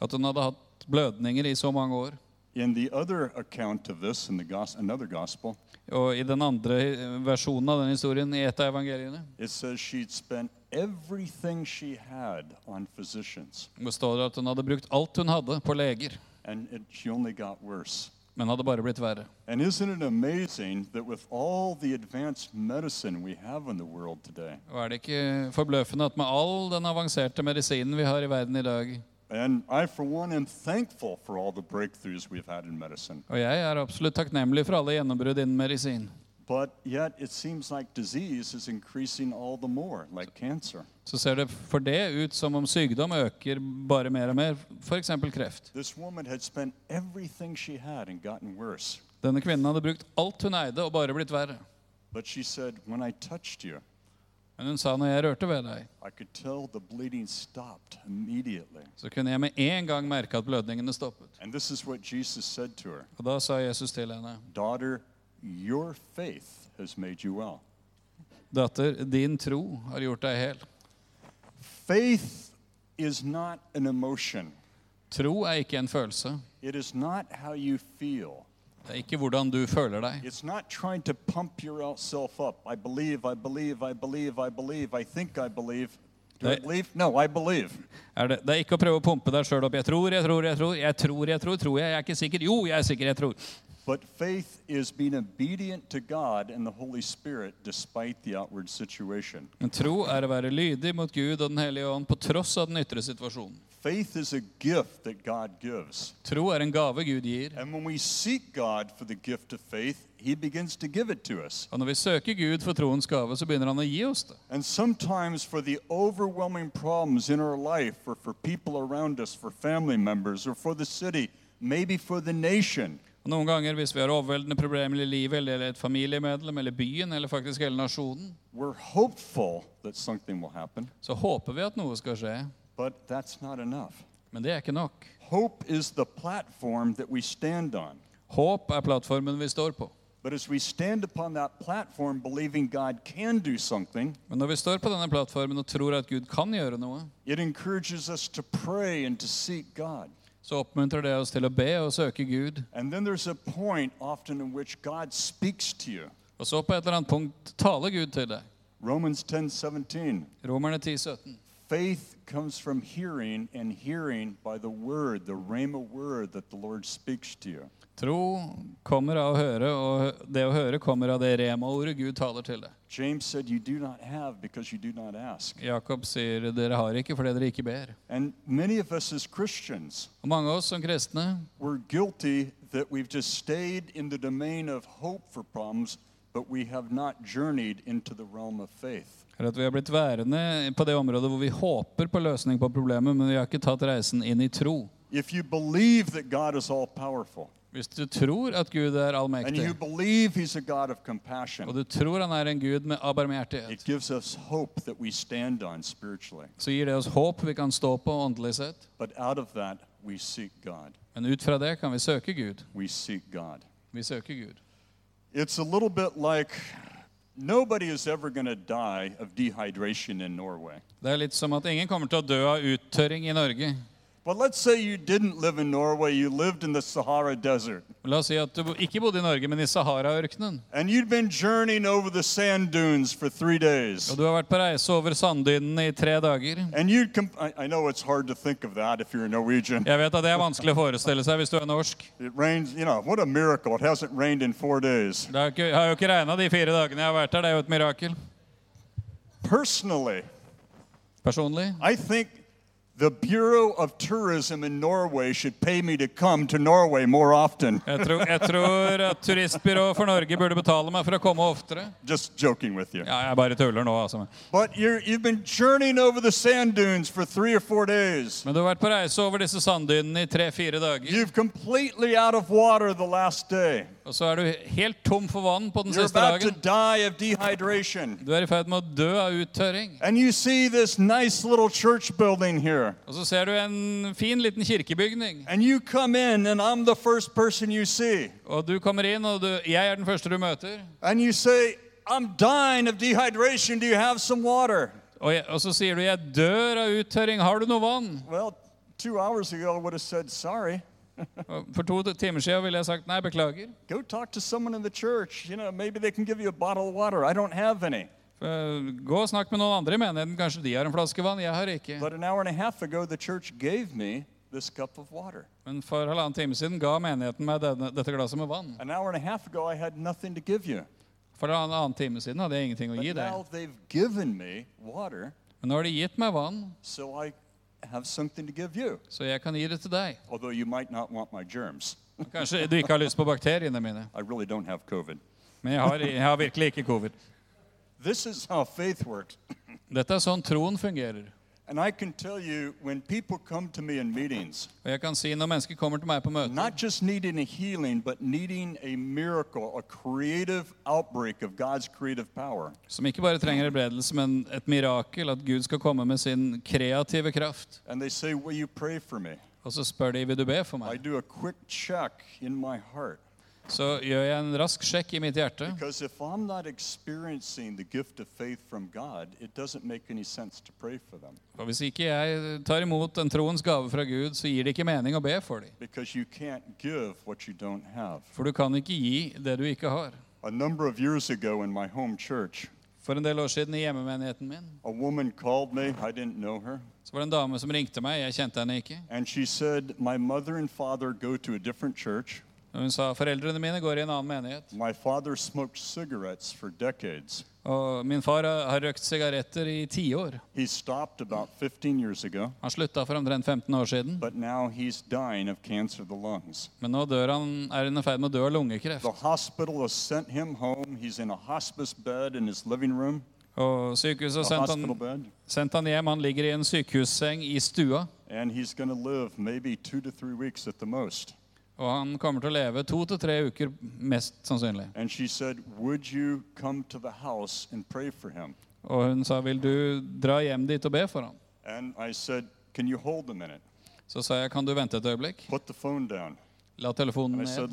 At hun hadde hatt blødninger i så mange år. In the other account of this, in the gos- another gospel, Og i den andre versjonen av den historien, i et av evangeliene, it says she'd spent everything she had on physicians. står det at hun hadde brukt alt hun hadde på leger. and it, she only got worse. men hadde bare blitt verre. And isn't it amazing that with all the advanced medicine we have in the world today, Og er det ikke forbløffende at med all den avanserte medisinen vi har i verden i dag, and I, for one, am thankful for all the breakthroughs we've had in medicine, og jeg er absolutt takknemlig for alle gjennombrudd innen medisin, but yet it seems like disease is increasing all the more, like cancer. så ser det for det ut som om sykdom øker bare mer og mer, f.eks. kreft. This woman had spent everything she had and gotten worse. Denne kvinnen hadde brukt alt hun eide, og bare blitt verre. But she said, When I touched you, Men hun sa når jeg rørte ved deg, så kunne jeg med en gang merke at blødningene stoppet. Og da sa Jesus til henne, Daughter, your faith has made you well. datter, din tro har gjort deg hel. Faith is not an emotion, Tro er ikke en følelse. it is not how you feel. Det er ikke hvordan du føler deg. It's not trying to pump yourself up. I believe, I believe, I believe, I believe, I think I believe. Do I believe? No, I believe. Er det, det er ikke å prøve å pumpe deg sjøl opp. Jeg tror, jeg tror, jeg tror. Jeg tror, jeg tror. Tror jeg? Jeg er ikke sikker. Jo, jeg er sikker. Jeg tror. But faith is being obedient to God and the Holy Spirit despite the outward situation. Men tro er å være lydig mot Gud og Den hellige ånd på tross av den ytre situasjonen. Faith is a gift that God gives. Tro er en gave Gud gir. And when we seek God for the gift of faith, He begins to give it to us. Vi søker Gud for troens gave, så begynner han å gi oss det. And sometimes for the overwhelming problems in our life, or for people around us, for family members, or for the city, maybe for the nation, Og Noen ganger hvis vi har overveldende problemer i livet, eller et familiemedlem, eller byen, eller faktisk hele nasjonen, så håper vi at noe skal skje. But that's not enough. Men det er ikke nok. Hope is the platform that we stand on. Håp er plattformen vi står på. But as we stand upon that platform believing God can do something, Men når vi står på denne plattformen og tror at Gud kan gjøre noe, it encourages us to pray and to seek God. så oppmuntrer det oss til å be og søke Gud. And then there's a point often in which God speaks to you. Og så på et eller annet punkt taler Gud til deg. Romans 10:17. Romerne 10, 17. Faith comes from hearing and hearing by the word, the rhema word that the Lord speaks to you. Tro kommer av å høre, og det å høre kommer av det rema-ordet Gud taler til deg. James said you do not have because you do not ask. Jakob sier dere har ikke fordi dere ikke ber. And many of us as Christians, Og mange av oss som kristne we're guilty that we've just stayed in the domain of hope for problems, but we have not journeyed into the realm of faith. Er at vi har blitt værende på det området hvor vi håper på løsning på problemet, men vi har ikke tatt reisen inn i tro. Hvis du tror at Gud er allmektig, og du tror han er en Gud med abarmhjertighet, så gir det oss håp vi kan stå på åndelig sett. Men ut fra det kan vi søke Gud. Vi søker Gud. It's a little bit like nobody is ever going to die of dehydration in Norway. Det er litt som at ingen kommer til å dø av uttørring i Norge. But let's say you didn't live in Norway, you lived in the Sahara Desert, La oss si at du ikke bodde i Norge, men i Sahara-ørkenen. and you'd been journeying over the sand dunes for three days. Og du har vært på reise over sanddynene i tre dager. And you'd, comp- I, I know it's hard to think of that if you're a Norwegian. Jeg vet at det er vanskelig å forestille seg hvis du er norsk. It rains, you know, what a miracle. It hasn't rained in four days. Det har, ikke, har jo ikke regna de fire dagene jeg har vært her. Det er jo et mirakel. Personally, Personlig I think the Bureau of Tourism in Norway should pay me to come to Norway more often. jeg tror, jeg tror at Turistbyrået for Norge burde betale meg for å komme oftere. Just joking with you. Ja, jeg bare tuller nå, altså. But you're, you've been journeying over the sand dunes for three or four days. Men du har vært på reise over disse sanddynene i tre-fire dager. You've completely out of water the last day. Og så er du helt tom for vann på den You're siste about to dagen. die of dehydration. Du er i ferd med å dø av uttørring. And you see this nice little church building here. Og så ser du en fin liten kirkebygning. And you come in, and I'm the first person you see. Og du kommer inn, og du, jeg er den første du møter. And you say, I'm dying of dehydration. Do you have some water? Og, jeg, og så sier du 'jeg dør av uttørring, har du noe vann'? Well, two hours ago, I would have said, Sorry. For to timer siden ville jeg sagt 'nei, beklager'. Go talk to someone in the church. You know, maybe they can give you a bottle of water. I don't have any. Eh, Gå og snakk med noen andre i menigheten, kanskje de har en flaske vann. Jeg har ikke. But an hour and a half ago, the church gave me this cup of water. Men for halvannen time siden ga menigheten meg denne, dette glasset med vann. An hour and a half ago, I had nothing to give you. For en annen time siden hadde jeg ingenting å But gi now deg. they've given me water, Men nå har de gitt meg vann, so I have something to give you. så jeg kan gi det til deg. Although you might not want my germs. Kanskje du ikke har lyst på bakteriene mine. I really don't have COVID. Men jeg har, jeg har virkelig ikke covid. This is how faith works. Dette er sånn troen fungerer. And I can tell you, when people come to me in meetings, Og jeg kan si når mennesker kommer til meg på møter, not just needing a healing, but needing a miracle, a creative outbreak of God's creative power, som ikke bare trenger helbredelse, men et mirakel, at Gud skal komme med sin kreative kraft. and they say, Will you pray for me? Og så spør de vil du be for I do a quick check in my heart. Så gjør jeg en rask sjekk i mitt hjerte. For. Hvis ikke jeg tar imot en troens gave fra Gud, så gir det ikke mening å be for dem. For du kan ikke gi det du ikke har. For en del år siden i hjemmemenigheten min me. Så var det en dame som ringte meg. Jeg kjente henne ikke. And she said, My mother and father go to a different church. Hun sa foreldrene mine går i en annen menighet. My father smoked cigarettes for decades. Og min far har røkt sigaretter i tiår. He stopped about 15 years ago, Han slutta for omtrent 15 år siden. but now he's dying of cancer of the lungs. Men nå dør han, er han i ferd med å dø av lungekreft. The hospital has sent him home. He's in a hospice bed in his living room, Og sykehuset har sendt han, sendt han hjem. Han ligger i en sykehusseng i stua. And he's going to live maybe two to three weeks at the most. Og han kommer til å leve to til tre uker, mest sannsynlig. Said? Og hun sa, 'Vil du dra hjem dit og be for ham?' Said? Så sa jeg, 'Kan du vente et øyeblikk?' La telefonen I said.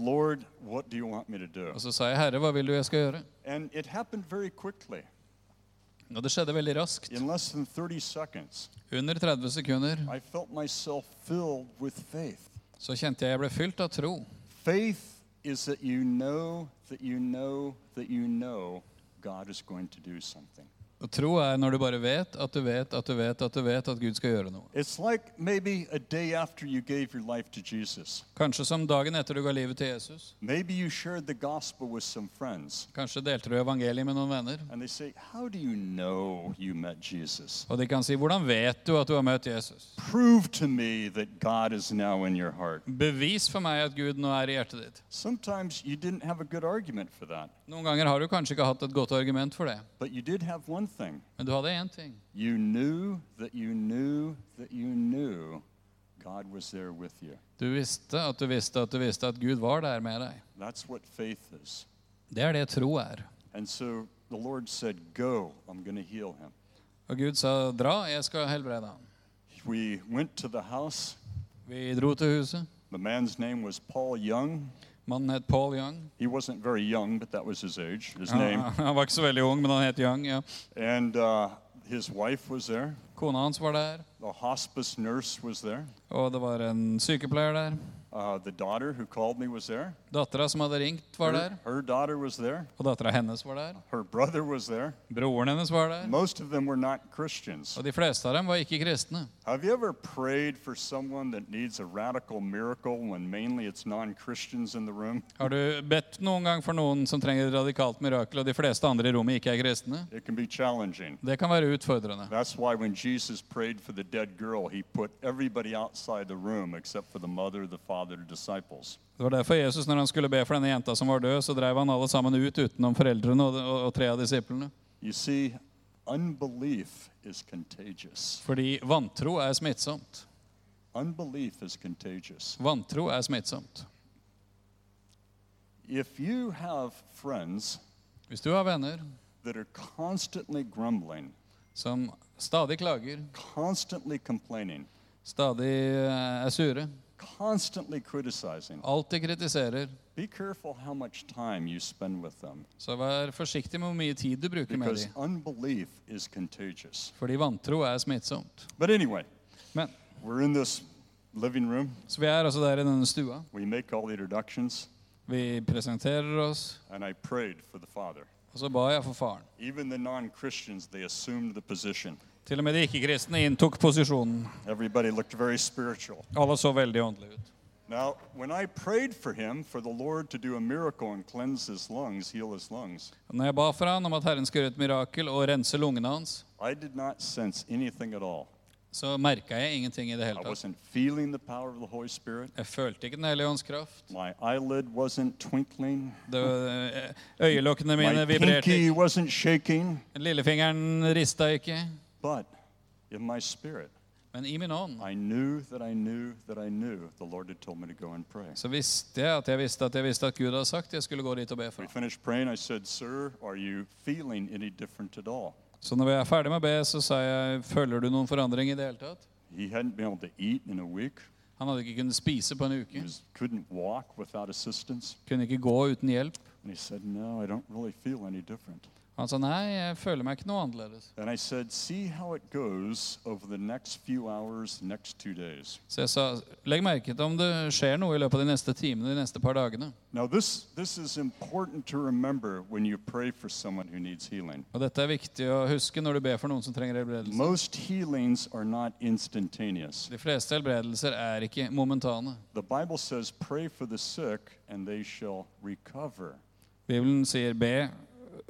Og så sa jeg, 'Herre, hva vil du jeg skal gjøre?' Og det skjedde veldig raskt. In less than 30 seconds, Under 30 sekunder I felt myself filled with faith. Så kjente jeg jeg ble fylt av tro. Faith is that you know, that you know, that you know God is going to do something. Og tro er når du bare vet at du vet at du vet at du vet at Gud skal gjøre noe. Like. Kanskje som dagen etter du ga livet til Jesus. Kanskje delte du evangeliet med noen venner. Say, you know you? Og de kan si, 'Hvordan vet du at du har møtt Jesus?' Bevis for meg at Gud nå er i hjertet ditt. Noen ganger har du kanskje ikke hatt et godt argument for det, but you did have one thing. men du hadde én ting. You knew that you knew that you knew God was there with you. Du visste at du visste at du visste at Gud var der med deg. That's what faith is. Det er det tro er. And so the Lord said, Go, I'm going to heal him. Og Gud sa, 'Dra, jeg skal helbrede ham'. We went to the house. Vi dro til huset. The man's name was Paul Young. Mannen het Paul Young. He wasn't very young, but that was his age, his name. han var ikke så veldig ung, men han het Young. ja. And uh, his wife was there. Kona hans var der, The hospice nurse was there. og det var en sykepleier der. Uh. Dattera som hadde ringt, var der. Her, her was there. Og dattera hennes var der. Her brother was there. Broren hennes var der. Most of them were not Christians. Og de fleste av dem var ikke kristne. Have you ever prayed for someone that needs a radical miracle when mainly it's non Christians in the room? Har du bedt noen gang for noen som trenger et radikalt mirakel, og de fleste andre i rommet ikke er kristne? It can be challenging. Det kan være utfordrende. That's why when Jesus prayed for the dead girl, he put everybody outside the room except for the mother, the father. Det var derfor Jesus, når han skulle be for denne jenta som var død, så drev han alle sammen ut utenom foreldrene og, og, og tre av disiplene. You see, unbelief is contagious. Fordi vantro er smittsomt. Unbelief is contagious. Vantro er smittsomt. If you have friends Hvis du har venner that are constantly grumbling, som stadig klager, constantly complaining, stadig eh, er sure, constantly criticizing, alltid kritiserer, be careful how much time you spend with them så vær forsiktig med hvor mye tid du bruker med because dem. unbelief is contagious. Fordi vantro er smittsomt. But anyway, Men, we're in this living room. så vi er altså der i denne stua. We make all the introductions, Vi presenterer oss, and I prayed for the Father. og så ba jeg for faren. Even the non Christians, they assumed the position. Til og med de ikke-kristne inntok posisjonen. Alle så veldig åndelige ut. Now, when I prayed for him, for the Lord to do a miracle and cleanse his lungs, heal his lungs, han om Herren skulle mirakel hans, I did not sense anything at all. så ingenting i det I wasn't feeling the power of the Holy Spirit. Den kraft. My eyelid wasn't twinkling. Eh, My pinky wasn't shaking. But in my spirit, Men i min ånd I knew that I knew that I knew the Lord had told me to go and pray. så visste jeg at jeg visste at jeg visste at Gud hadde sagt jeg skulle gå dit og be for We ham. finished praying. I said, Sir, are you feeling any different at all? Så når vi er ferdig med å be, så sa jeg føler du noen forandring i det hele tatt? He hadn't been able to eat in a week. Han hadde ikke kunnet spise på en He uke. was, couldn't walk without assistance. Kunne ikke gå uten hjelp. And he said, No, I don't really feel any different. Han sa nei, jeg føler meg ikke noe annerledes. Said, hours. Så jeg sa legg merke til om det skjer noe i løpet av de neste timene, de neste par dagene. Now, this, this. Og dette er viktig å huske når du ber for noen som trenger helbredelse. De fleste helbredelser er ikke momentane. The Bible says, Pray for the sick, and they shall recover. Bibelen sier be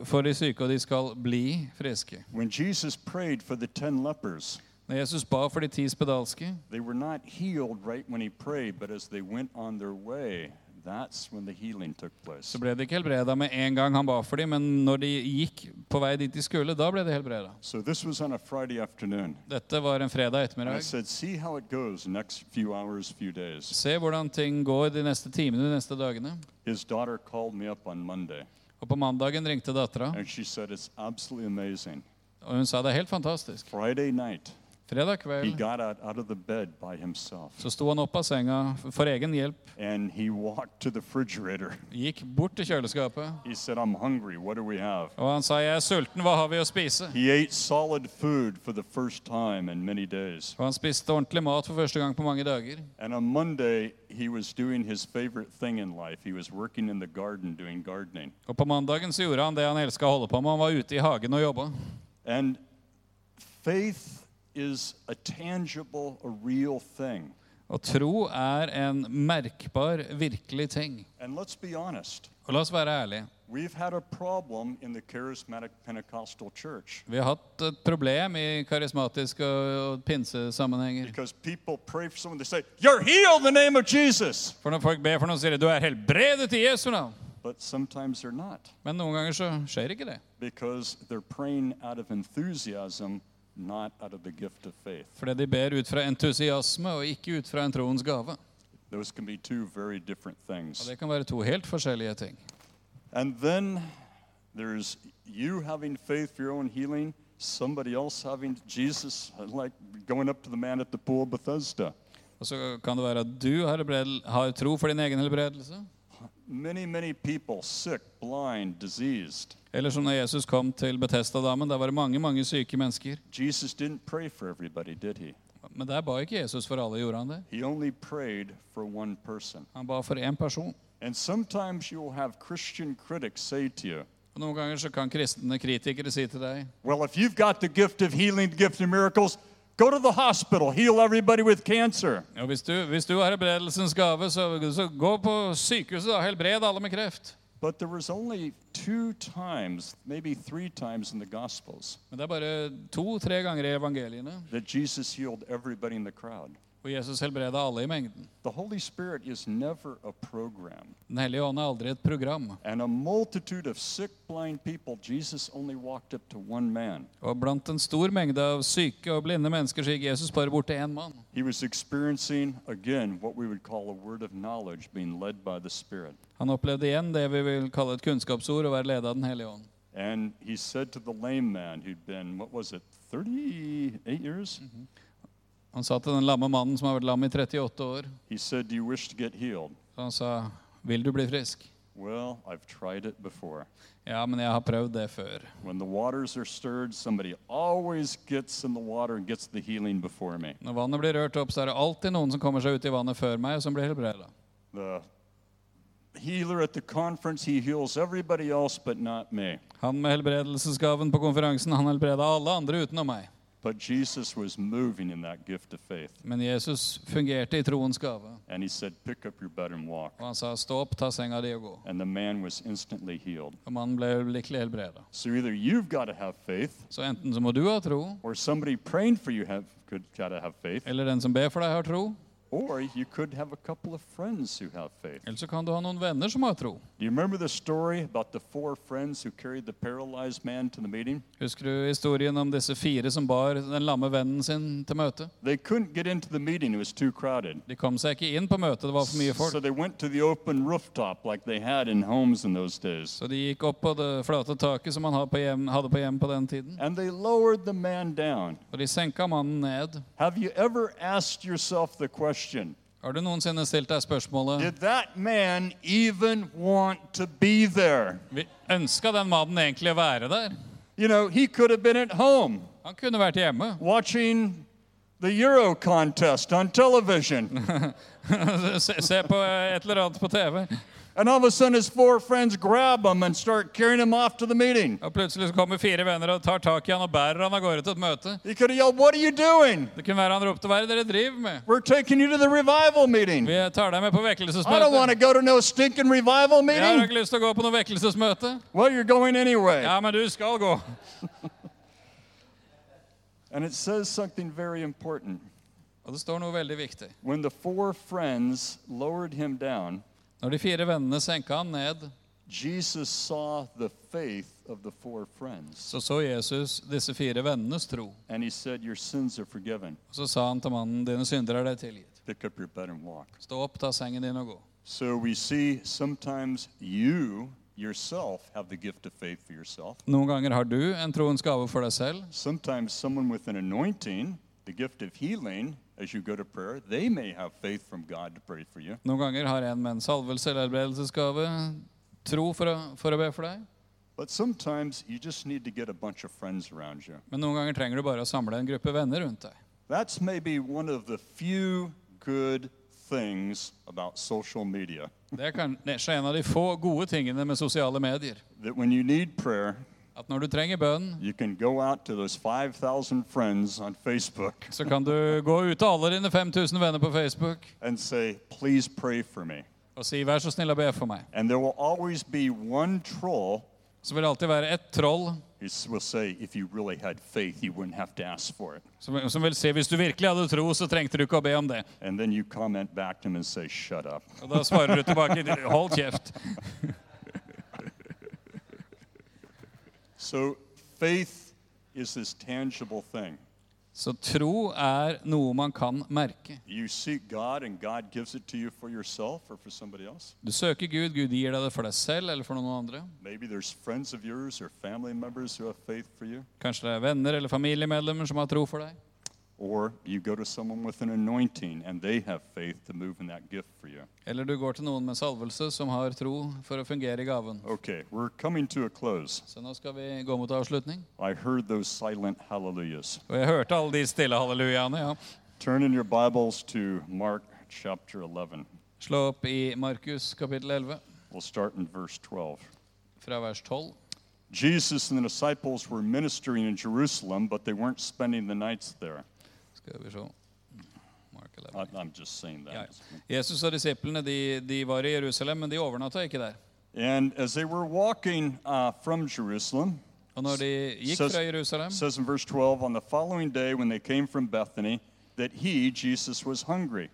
for de syke, og de skal bli friske. When Jesus prayed for the ten lepers, Når Jesus ba for de ti spedalske, they were not healed right when he prayed, but as they went on their way, that's when the healing took place. så ble de ikke helbreda med en gang han ba for dem, men når de gikk på vei dit de skulle, da ble de helbreda. So this was on a Friday afternoon. Dette var en fredag And I ettermiddag. said, See how it goes next few hours, few days. Se hvordan ting går de neste timene, de neste dagene. His daughter called me up on Monday, Og på mandagen ringte dattera, og hun sa det er helt fantastisk. Friday night, Fredag he kveld got out, out of the bed by himself, så sto han opp av senga for egen hjelp, and he walked to the refrigerator. gikk bort til kjøleskapet, He said, I'm hungry. What do we have? og han sa 'Jeg er sulten, hva har vi å spise?' He ate solid food for the first time in many days. Og han spiste ordentlig mat for første gang på mange dager. And on Monday, he was doing his favorite thing in life. He was working in the garden doing gardening. Og på mandagen så gjorde han det han elska å holde på med. Han var ute i hagen og jobba. And faith is a tangible, a real thing. Og tro er en merkbar, virkelig ting. And let's be honest, Og la oss være ærlige. we've had a problem in the charismatic Pentecostal church Vi har hatt et problem i karismatiske og pinsesammenhenger. because people pray for someone, they say, You're healed in the name of Jesus. For når folk ber for noen, sier de 'du er helbredet i Jesu navn'. But sometimes they're not Men noen ganger så skjer ikke det. because they're praying out of enthusiasm, not out of the gift of faith. Fordi de ber ut fra entusiasme og ikke ut fra en troens gave. Those can be two very different Og det kan være to helt forskjellige ting. And then there's you having faith for your own healing, somebody else having Jesus, like going up to the man at the pool of Bethesda. Og så kan det være at du har, har tro for din egen helbredelse. Many, many people sick, blind, diseased. Eller som når Jesus kom til Betesta-damen, der var det mange mange syke mennesker. Jesus didn't pray for everybody, did he? Men der ba ikke Jesus for alle, gjorde han det? He only prayed for one person. Han ba for én person. And sometimes you'll have Christian critics say to you, Og Noen ganger så kan kristne kritikere si til deg Well, if you've got the gift of healing, the gift of miracles, go to the hospital, heal everybody with cancer. ja, hvis, du, hvis du har helbredelsens gave, så, så gå på sykehuset og helbred alle med kreft. But there was only two times, maybe three times in the Gospels, Men det er bare to-tre ganger i evangeliene that Jesus healed everybody in the crowd. Hvor Jesus helbreda alle i mengden. The Holy Spirit is never a program. Den hellige ånd er aldri et program. And a multitude of sick, blind people, Jesus only walked up to one man. Og blant en stor mengde av syke og blinde mennesker så gikk Jesus bare bort til én mann. He was experiencing, again, what we would call a word of knowledge, being led by the Spirit. Han opplevde igjen det vi vil kalle et kunnskapsord, å være ledet av Den hellige ånd. And he said to the lame man who'd been, what was it, 38 years? Han sa til den lamme mannen som har vært lam i 38 år, He said, Do you wish to get healed? så han sa, 'Vil du bli frisk?' Well, I've tried it before. Ja, men jeg har prøvd det før. When the waters are stirred, somebody always gets in the water and gets the healing before me. Når vannet blir rørt opp, så er det alltid noen som kommer seg ut i vannet før meg, og som blir helbreda. The healer at the conference, he heals everybody else but not me. Han med helbredelsesgaven på konferansen, han helbreda alle andre utenom meg. But Jesus was moving in that gift of faith. Men Jesus fungerte i troens gave. And he said, Pick up your bed and walk. Og han sa, stå opp, ta senga di og gå. And the man was instantly healed. Og mannen ble øyeblikkelig. So either you've got to have faith, Så enten så må du ha tro, or somebody praying for you have could got to have faith, eller den som ber for deg, har tro. Eller så kan du ha noen venner som har tro. Husker du historien om disse fire som bar den lamme vennen sin til møte? De kom seg ikke inn på møtet, det var for mye folk. Så de gikk opp på det flate taket som man hadde på hjem, på den tiden. Og de senka mannen ned. Have you ever asked yourself the question Har du noensinne stilt deg spørsmålet Did that man even want to be there? Ønska den mannen egentlig å være der? You know, he could have been at home Han kunne vært hjemme. watching the Euro contest on television. se, se på et eller annet på TV. And all of a sudden, his four friends grab him and start carrying him off to the meeting. Og plutselig så kommer fire venner og tar tak i han og bærer han av gårde til et møte. He could have yelled, What are you doing? Det kunne være han ropte 'Hva er det dere driver med?' We're taking you to the revival meeting. Vi tar deg med på I don't want to go to no stinking revival Jeg har meeting. ikke lyst til å gå på noe vekkelsesmøte. Well, you're going anyway. Ja, men du skal gå. And it says something very important. Og det står noe veldig viktig. When the four friends lowered him down, Når de fire vennene senka han ned, Jesus saw the faith of the four friends. så så Jesus disse fire vennenes tro. And he said, Your sins are forgiven. Og så sa han til mannen, 'Dine synder er deg tilgitt'. Pick up your bed and walk. Stå opp, ta sengen din og gå. So we see sometimes you yourself have the gift of faith for yourself. Noen ganger har du en troens gave for deg selv. Sometimes someone with an anointing, the gift of healing, as you go to prayer, they may have faith from God to pray for you. Noen ganger har en med en salvelse eller helbredelsesgave tro for å, for å be for deg. But sometimes you just need to get a bunch of friends around you. Men noen ganger trenger du bare å samle en gruppe venner rundt deg. That's maybe one of the few good things about social media. Det er kanskje en av de få gode tingene med sosiale medier. That when you need prayer, At når du trenger bønn, you can go out to those 5,000 friends on Facebook så kan du gå ut til alle dine 5000 venner på Facebook and say, Please pray for me. og si 'vær så snill å be for meg'. And there will always be one troll Så vil det alltid være ett troll who will say, If you really had faith, you wouldn't have to ask for it. som, som vil si 'hvis du virkelig hadde tro, så trengte du ikke å be om det'. And then you comment back to him and say, Shut up. Og da svarer du tilbake 'hold kjeft'. So faith is this tangible thing. Så tro er noe man kan merke. God, God gives it to you for yourself for. Du søker Gud, Gud gir deg det for deg selv eller for noen andre. Maybe there's friends of yours or family members who have faith for you. Kanskje det er venner eller familiemedlemmer som har tro for deg. Or you go to someone with an anointing and they have faith to move in that gift for you. Eller du går noen med salvelse som har tro for å fungere i gaven. Okay, we're coming to a close. Så nå skal vi gå mot avslutning. I heard those silent hallelujahs. Og jeg hørte alle de hallelujaene. ja. Turn in your Bibles to Mark chapter 11. Slå opp i Markus kapittel 11, We'll start in verse 12. fra vers 12. Jesus and the disciples were ministering in Jerusalem, but they weren't spending the nights there. Skal vi se. Mark 11. I, I'm just saying Ja. Jesus og disiplene de, de var i Jerusalem, men de overnatta ikke der. And as they were walking uh, from Jerusalem, Og når de gikk Says- fra Jerusalem, it says in verse 12, on the following day when they came from Bethany, that he, Jesus, was hungry.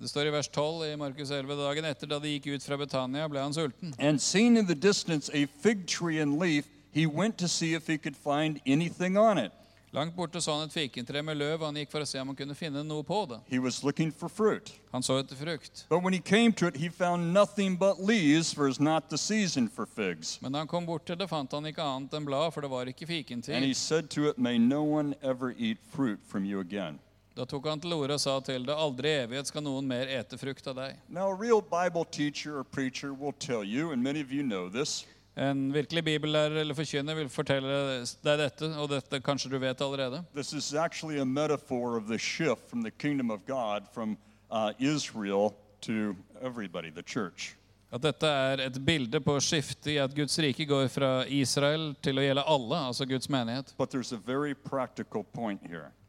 det står i vers 12 i Markus 11, dagen etter da de gikk ut fra Betania, ble han sulten. And seeing in the distance a fig tree and leaf, he went to see if he could find anything on it. Langt borte så han et fikentre med løv, og han gikk for å se om han kunne finne noe på det. He was looking for fruit. Han så etter frukt. But when he came to it, he found nothing but leaves, for it's not the season for figs. Men da han kom bort til det, fant han ikke annet enn blad, for det var ikke And he fikentid. said to it, May no one ever eat fruit from you again. Da tok han til orde og sa til det, aldri i evighet skal noen mer ete frukt av deg. Now, a real Bible teacher or preacher will tell you, and many of you know this, En virkelig bibellærer eller forkynner vil fortelle deg dette, og dette kanskje du vet allerede. this is actually a metaphor of the shift from the kingdom of God from uh, Israel to everybody, the church. At dette er et bilde på skiftet i at Guds rike går fra Israel til å gjelde alle, altså Guds menighet.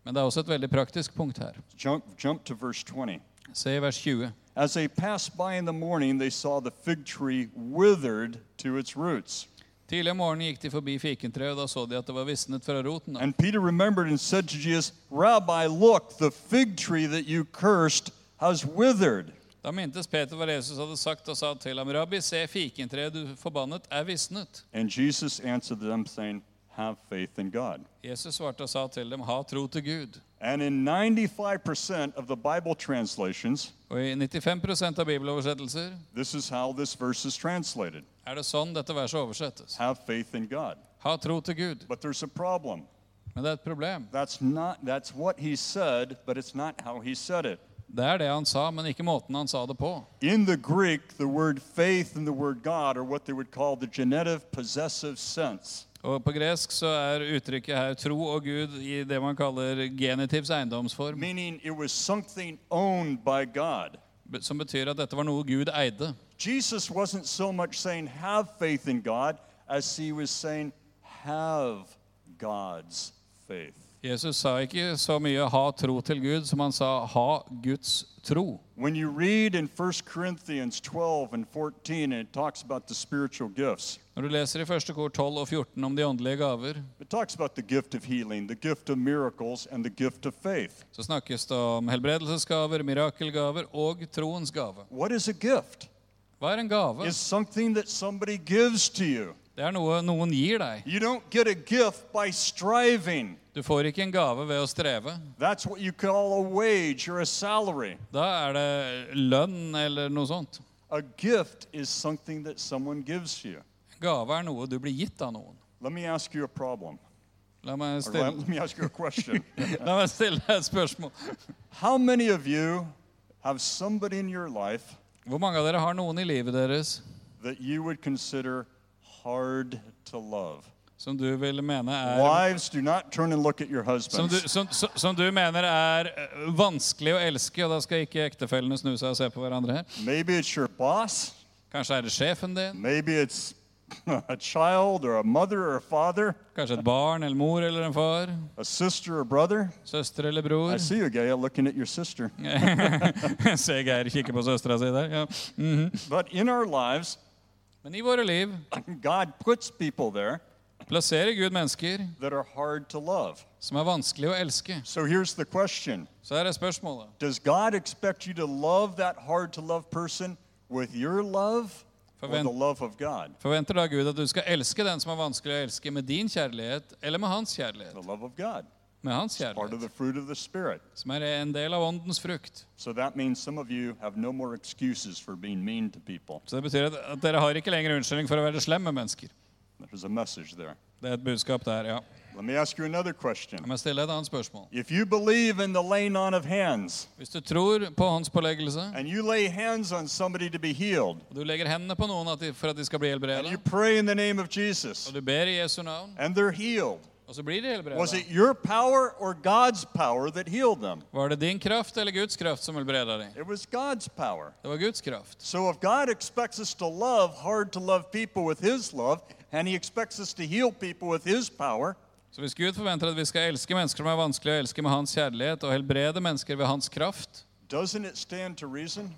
Men det er også et veldig praktisk punkt her. Jump, jump to verse 20. Se i vers 20. As they passed by in the morning, they saw the fig tree withered to its roots. Tidlig om morgenen gikk de forbi fikentreet, og da så de at det var visnet fra roten. And Peter remembered and said to Jesus, Rabbi, look, the fig tree that you cursed has withered. Da mintes Peter hva Jesus hadde sagt, og sa til ham, Rabbi, se, fikentreet du forbannet er visnet. And Jesus answered them, saying, Have faith in God. Jesus svarte og sa til dem, ha tro til Gud. And in 95% of the Bible translations, i 95 av bibeloversettelser this is how this verse is translated er det sånn dette verset oversettes. Have faith in God. Ha tro til Gud. But there's a problem. Men det er et problem. That's not that's what he said, but it's not how he said it. Det er det han sa, men ikke måten han sa det på. In the Greek, the word faith and the word God are what they would call the genitive possessive sense. Og På gresk så er uttrykket her tro og Gud i det man kaller genitivs eiendomsform. Som betyr at dette var noe Gud eide. Jesus wasn't so much saying have faith in God as he was saying have God's faith. Jesus sa ikke så mye 'ha tro til Gud' som han sa 'ha Guds tro'. When you read in 1 Corinthians 12 and 14, and it talks about the spiritual gifts, Når du leser i 1. kor 12 og 14 om de åndelige gaver, it talks about the gift of healing, the gift of miracles, and the gift of faith. så snakkes det om helbredelsesgaver, mirakelgaver og troens gave. What is a gift? Hva er en gave? It's something that somebody gives to you. Det er noe noen gir deg. You don't get a gift by striving. Du får ikke en gave ved å streve. That's what you call a wage or a salary. Da er det lønn eller noe sånt. A gift is something that someone gives you. Gave er noe du blir gitt av noen. Let me ask you a problem. La meg let, stille, let me ask you a question. la meg stille et spørsmål. How many of you have somebody in your life Hvor mange av dere har noen i livet deres that you would consider hard to love? Som du vil mene er Wives, do not turn and look at your som du, husbands. som, som, du mener er eh, vanskelig å elske, og da skal ikke ektefellene snu seg og se på hverandre her. Maybe it's your boss. Kanskje er det sjefen din, Maybe it's a child or a mother or a father, kanskje et barn eller mor eller en far, a sister or brother. søster eller bror. I see you, Gail, looking at your sister. Se Geir kikke på søstera si der. Ja. Mhm. But in our lives, Men i våre liv God puts people there plasserer Gud mennesker that are hard to love. som er vanskelig å elske. So here's the question Så her er spørsmålet. Does God expect you to love that hard to love person with your love or the love of God? Forventer da Gud at du skal elske den som er vanskelig å elske, med din kjærlighet eller med hans kjærlighet? The love of God. Med hans Part of kjærlighet, the fruit of the Spirit. som er en del av åndens frukt. So that means some of you have no more excuses for being mean to people. Så det betyr at, at dere har ikke lenger unnskyldning for å være slem med mennesker. There's a message there. Det er et budskap der, ja. Let me ask you another Jeg question. må stille et annet spørsmål. If you believe in the laying on of hands Hvis du tror på håndspåleggelse, and you lay hands on somebody to be healed, og du legger hendene på noen at de, for at de skal bli and you pray in the name of Jesus og du ber i Jesu navn, and they're healed, og så blir de was it your power or God's power that healed them? var det din kraft eller Guds kraft som helbreda dem? It was God's power. Det var Guds kraft. So if God expects us to love hard to love people with His love, and He expects us to heal people with His power, Så hvis Gud forventer at vi skal elske mennesker som er vanskelig å elske med hans kjærlighet, og helbrede mennesker ved hans kraft, doesn't it stand to reason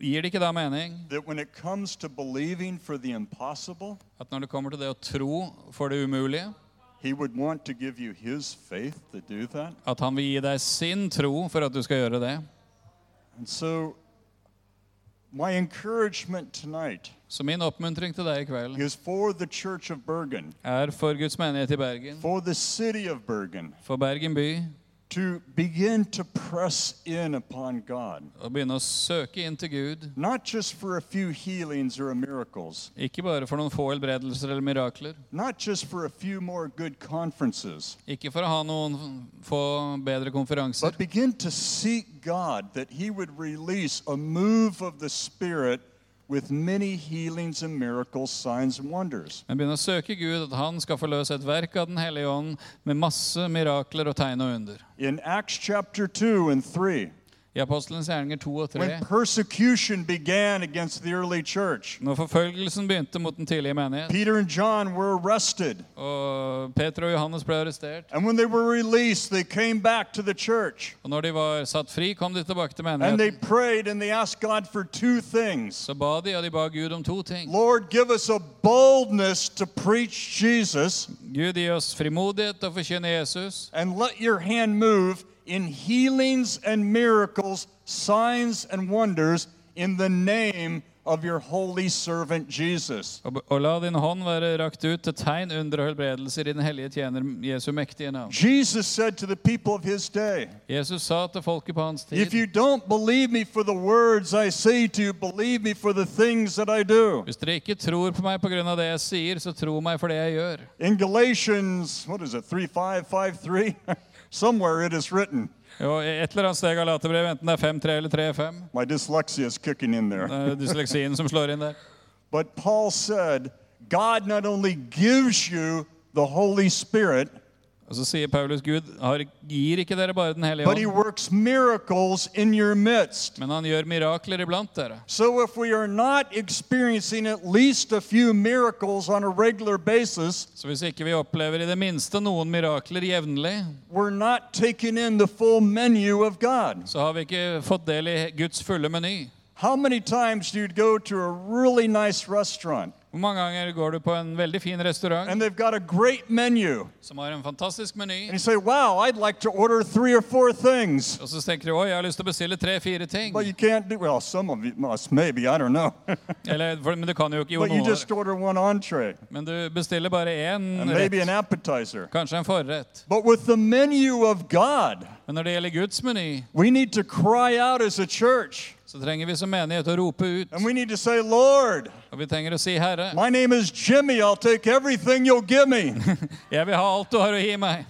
gir det ikke da mening that when it comes to believing for the impossible, at når det kommer til det å tro for det umulige, He would want to give you His faith to do that? at han vil gi deg sin tro for at du skal gjøre det? And so, my encouragement tonight Så min oppmuntring til deg i kveld is for the Church of Bergen, er for Guds menighet i Bergen, for the city of Bergen, for Bergen by, to begin to press in upon God. å begynne å søke inn til Gud. Not just for a few healings or miracles, Ikke bare for noen få helbredelser eller mirakler. not just for a few more good conferences, Ikke for å ha noen få bedre konferanser. but begin to seek God that He would release a move of the Spirit with many healings and miracles, signs and wonders. Men begynne å søke Gud, at han skal forløse et verk av Den hellige ånd med masse mirakler og tegn og under. In Acts chapter 2 and 3, I Apostelens gjerninger 2 og 3, when persecution began against the early church. når forfølgelsen begynte mot den tidlige menighet, Peter and John were arrested. og Peter og Johannes ble arrestert, And when they were released, they came back to the church. og når de var satt fri, kom de tilbake til And they menigheten. prayed and they asked God for two things. Så ba de, og de ba Gud om to ting. Lord, give us a boldness to preach Jesus Gud, gi oss frimodighet til å forkynne Jesus, and let your hand move in healings and miracles, signs and wonders in the name of your holy servant Jesus. og, og la din hånd være rakt ut til tegn, under og helbredelser i den hellige tjener Jesu mektige navn. Jesus said to the people of his day, Jesus sa til folket på hans If you don't believe me for the words I say to you, believe me for the things that I do. hvis dere ikke tror på meg på grunn av det jeg sier, så tro meg for det jeg gjør. In Galatians, what is it, 3 5, 5 3? Somewhere it is written. Jo, i et eller annet sted i Galaterbrevet, enten det er 5-3 eller 3-5, My dyslexia is kicking in there. det er dysleksien som slår inn der. But Paul said, God not only gives you the Holy Spirit, Og så sier Paulus, Gud har, gir ikke dere bare den hellige but he ånd, works miracles in your midst. men han gjør mirakler iblant dere. So if we are not experiencing at least a few miracles on a regular basis, Så hvis ikke vi opplever i det minste noen mirakler jevnlig, we're not taking in the full menu of God. så har vi ikke fått del i Guds fulle meny. How many times do you go to a really nice restaurant Hvor mange ganger går du på en veldig fin restaurant and they've got a great menu som har en fantastisk meny, and you say, wow, I'd like to order three or four things? og så tenker du oi, jeg har lyst til å bestille tre-fire ting. But you can't do, well, some of you must, maybe, I don't know. Eller, for, men du kan jo ikke but you noen just order one entree Men du bestiller bare én and maybe an rett, appetizer. kanskje en forrett. But with the menu of God, Men når det gjelder Guds meny, we need to cry out as a church så trenger vi som menighet å rope ut. and we need to say, Lord, Og vi trenger å si, Herre, my name is Jimmy. I'll take everything you'll give me. jeg vil ha alt du har å gi meg.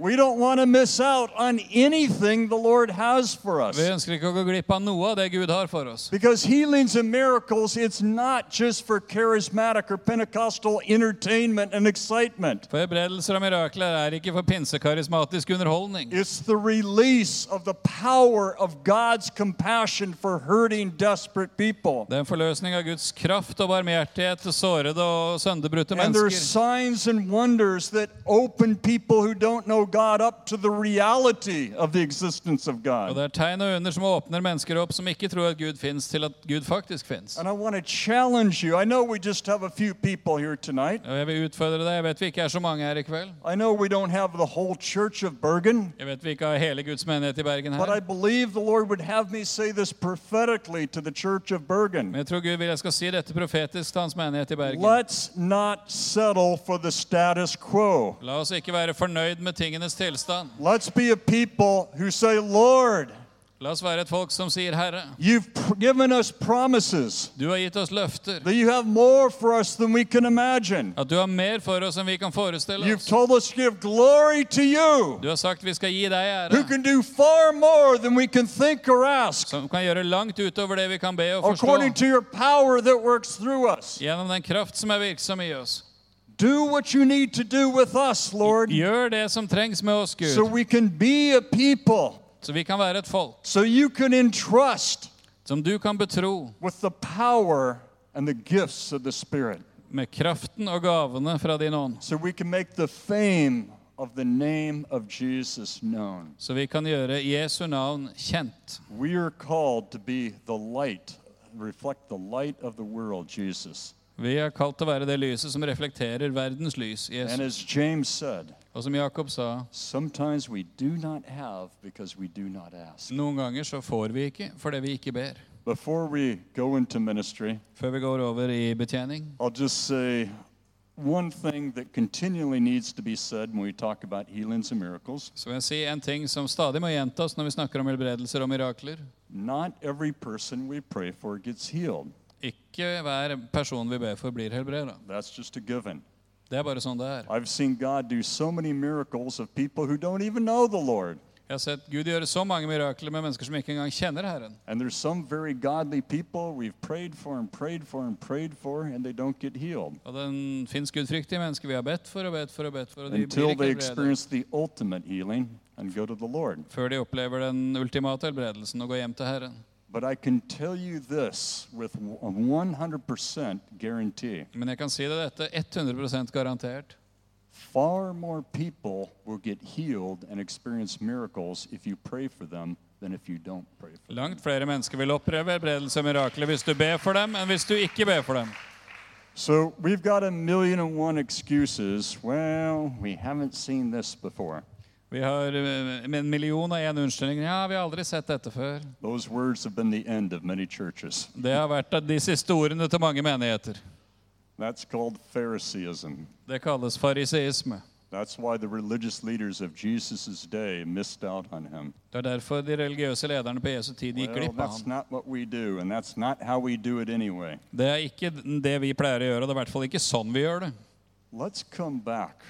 We don't want to miss out on anything the Lord has for us. Vi ønsker ikke å gå glipp av noe av det Gud har for oss. Because healings and miracles, it's not just for charismatic or Pentecostal entertainment and excitement. For helbredelser og mirakler er ikke for pinsekarismatisk underholdning. It's the release of the power of God's compassion for hurting, desperate people. Det er en forløsning av Guds kraft og barmhjertighet til sårede og sønderbrutte And there are signs and wonders that open people who don't know God up to the reality of the existence of Og God. det er tegn og under som åpner mennesker opp som ikke tror at Gud fins, til at Gud faktisk fins. And I want to challenge you. I know we just have a few people here tonight. Og jeg vil utfordre deg. Jeg vet vi ikke er så mange her i kveld. I know we don't have the whole church of Bergen. Jeg vet vi ikke har hele Guds menighet i Bergen But I believe the Lord would have me say this prophetically to the church of Bergen. Men jeg tror Gud vil jeg skal si dette profetisk til hans menighet i Bergen. Let's not settle for the status quo. La oss ikke være fornøyd med tingenes tilstand. Let's be a people who say, Lord, La oss være et folk som sier, Herre, you've given us promises du har gitt oss løfter. that you have more for us than we can imagine. At du har mer for oss enn vi kan forestille You've oss. told us to give glory to you, Du har sagt vi skal gi deg who ære, can do far more than we can think or ask, som kan gjøre langt utover det vi kan be og according forstå, to your power that works through us. gjennom den kraft som er virksom i oss. Do what you need to do with us, Lord, Gjør det som trengs med oss, so we can be a people, så vi kan være et folk so you can entrust som du kan betro with the power and the gifts of the Spirit, med kraften og gavene fra din ånd, so we can make the fame of the name of Jesus known. så vi kan gjøre Jesu navn kjent. We are called to be the light, reflect the light of the world, Jesus. Vi er kalt til å være det lyset som reflekterer verdens lys, Jesus. Said, Og som Jakob sa, noen ganger så får vi ikke fordi vi ikke ber. Ministry, Før vi går over i betjening, I'll just say one thing that continually needs to be said when we talk about healings and miracles. så en ting som stadig må gjentas når vi snakker om helbredelser og mirakler. Not every person we pray for gets healed. Ikke hver person vi ber for, blir helbreda. That's just a given. Det er bare sånn det er. I've seen God do so many miracles of people who don't even know the Lord. Jeg har sett Gud gjøre så mange mirakler med mennesker som ikke engang kjenner Herren. And there's some very godly people we've prayed for and prayed for and prayed for, and they don't get healed Og den fins gudfryktige mennesker vi har bedt for og bedt for og bedt for, og de until blir they ikke helbredet. experience the ultimate healing, and go to the Lord. før de opplever den ultimate helbredelsen og går hjem til Herren. But I can tell you this with a 100% guarantee Men jeg kan si deg dette 100 garantert. far more people will get healed and experience miracles if you pray for them than if you don't pray for them. Langt flere mennesker vil oppleve helbredelse og mirakler hvis du ber for dem, enn hvis du ikke ber for dem. So we've got a million and one excuses. Well, we haven't seen this before. Vi har eh, en million og én unnskyldning. Ja, vi har aldri sett dette før. Those words have been the end of many churches. Det har vært de siste ordene til mange menigheter. That's called Phariseeism. Det kalles fariseisme. That's why the religious leaders of Jesus' day missed out on him. Det er derfor de religiøse lederne på Jesu tid gikk Well, glipp av that's ham. not what we do, and that's not how we do it anyway. Det er ikke det vi pleier å gjøre, og det er i hvert fall ikke sånn vi gjør det. Let's come back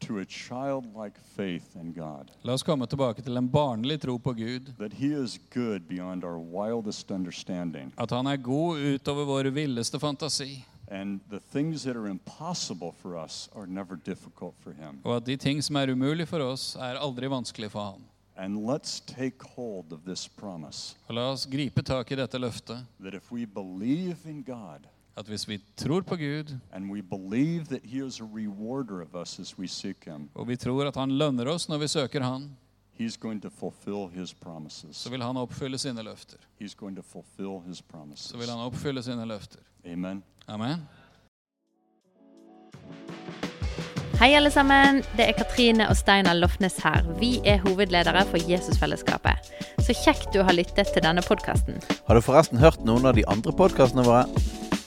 to a childlike faith in God, La oss komme tilbake til en barnlig tro på Gud. that He is good beyond our wildest understanding. At han er god utover vår villeste fantasi. And the things that are impossible for us are never difficult for Him. Og at de ting som er umulig for oss, er aldri vanskelig for han. And let's take hold of this promise Og la oss gripe tak i dette løftet. that if we believe in God At hvis vi tror på Gud, Him, og vi tror at han lønner oss når vi søker han, så vil han oppfylle sine løfter. Så vil han oppfylle sine løfter. Amen. Amen. Hei alle sammen, det er Katrine og Steinar Lofnes her. Vi er hovedledere for Jesusfellesskapet. Så kjekt du har lyttet til denne podkasten. Har du forresten hørt noen av de andre podkastene våre?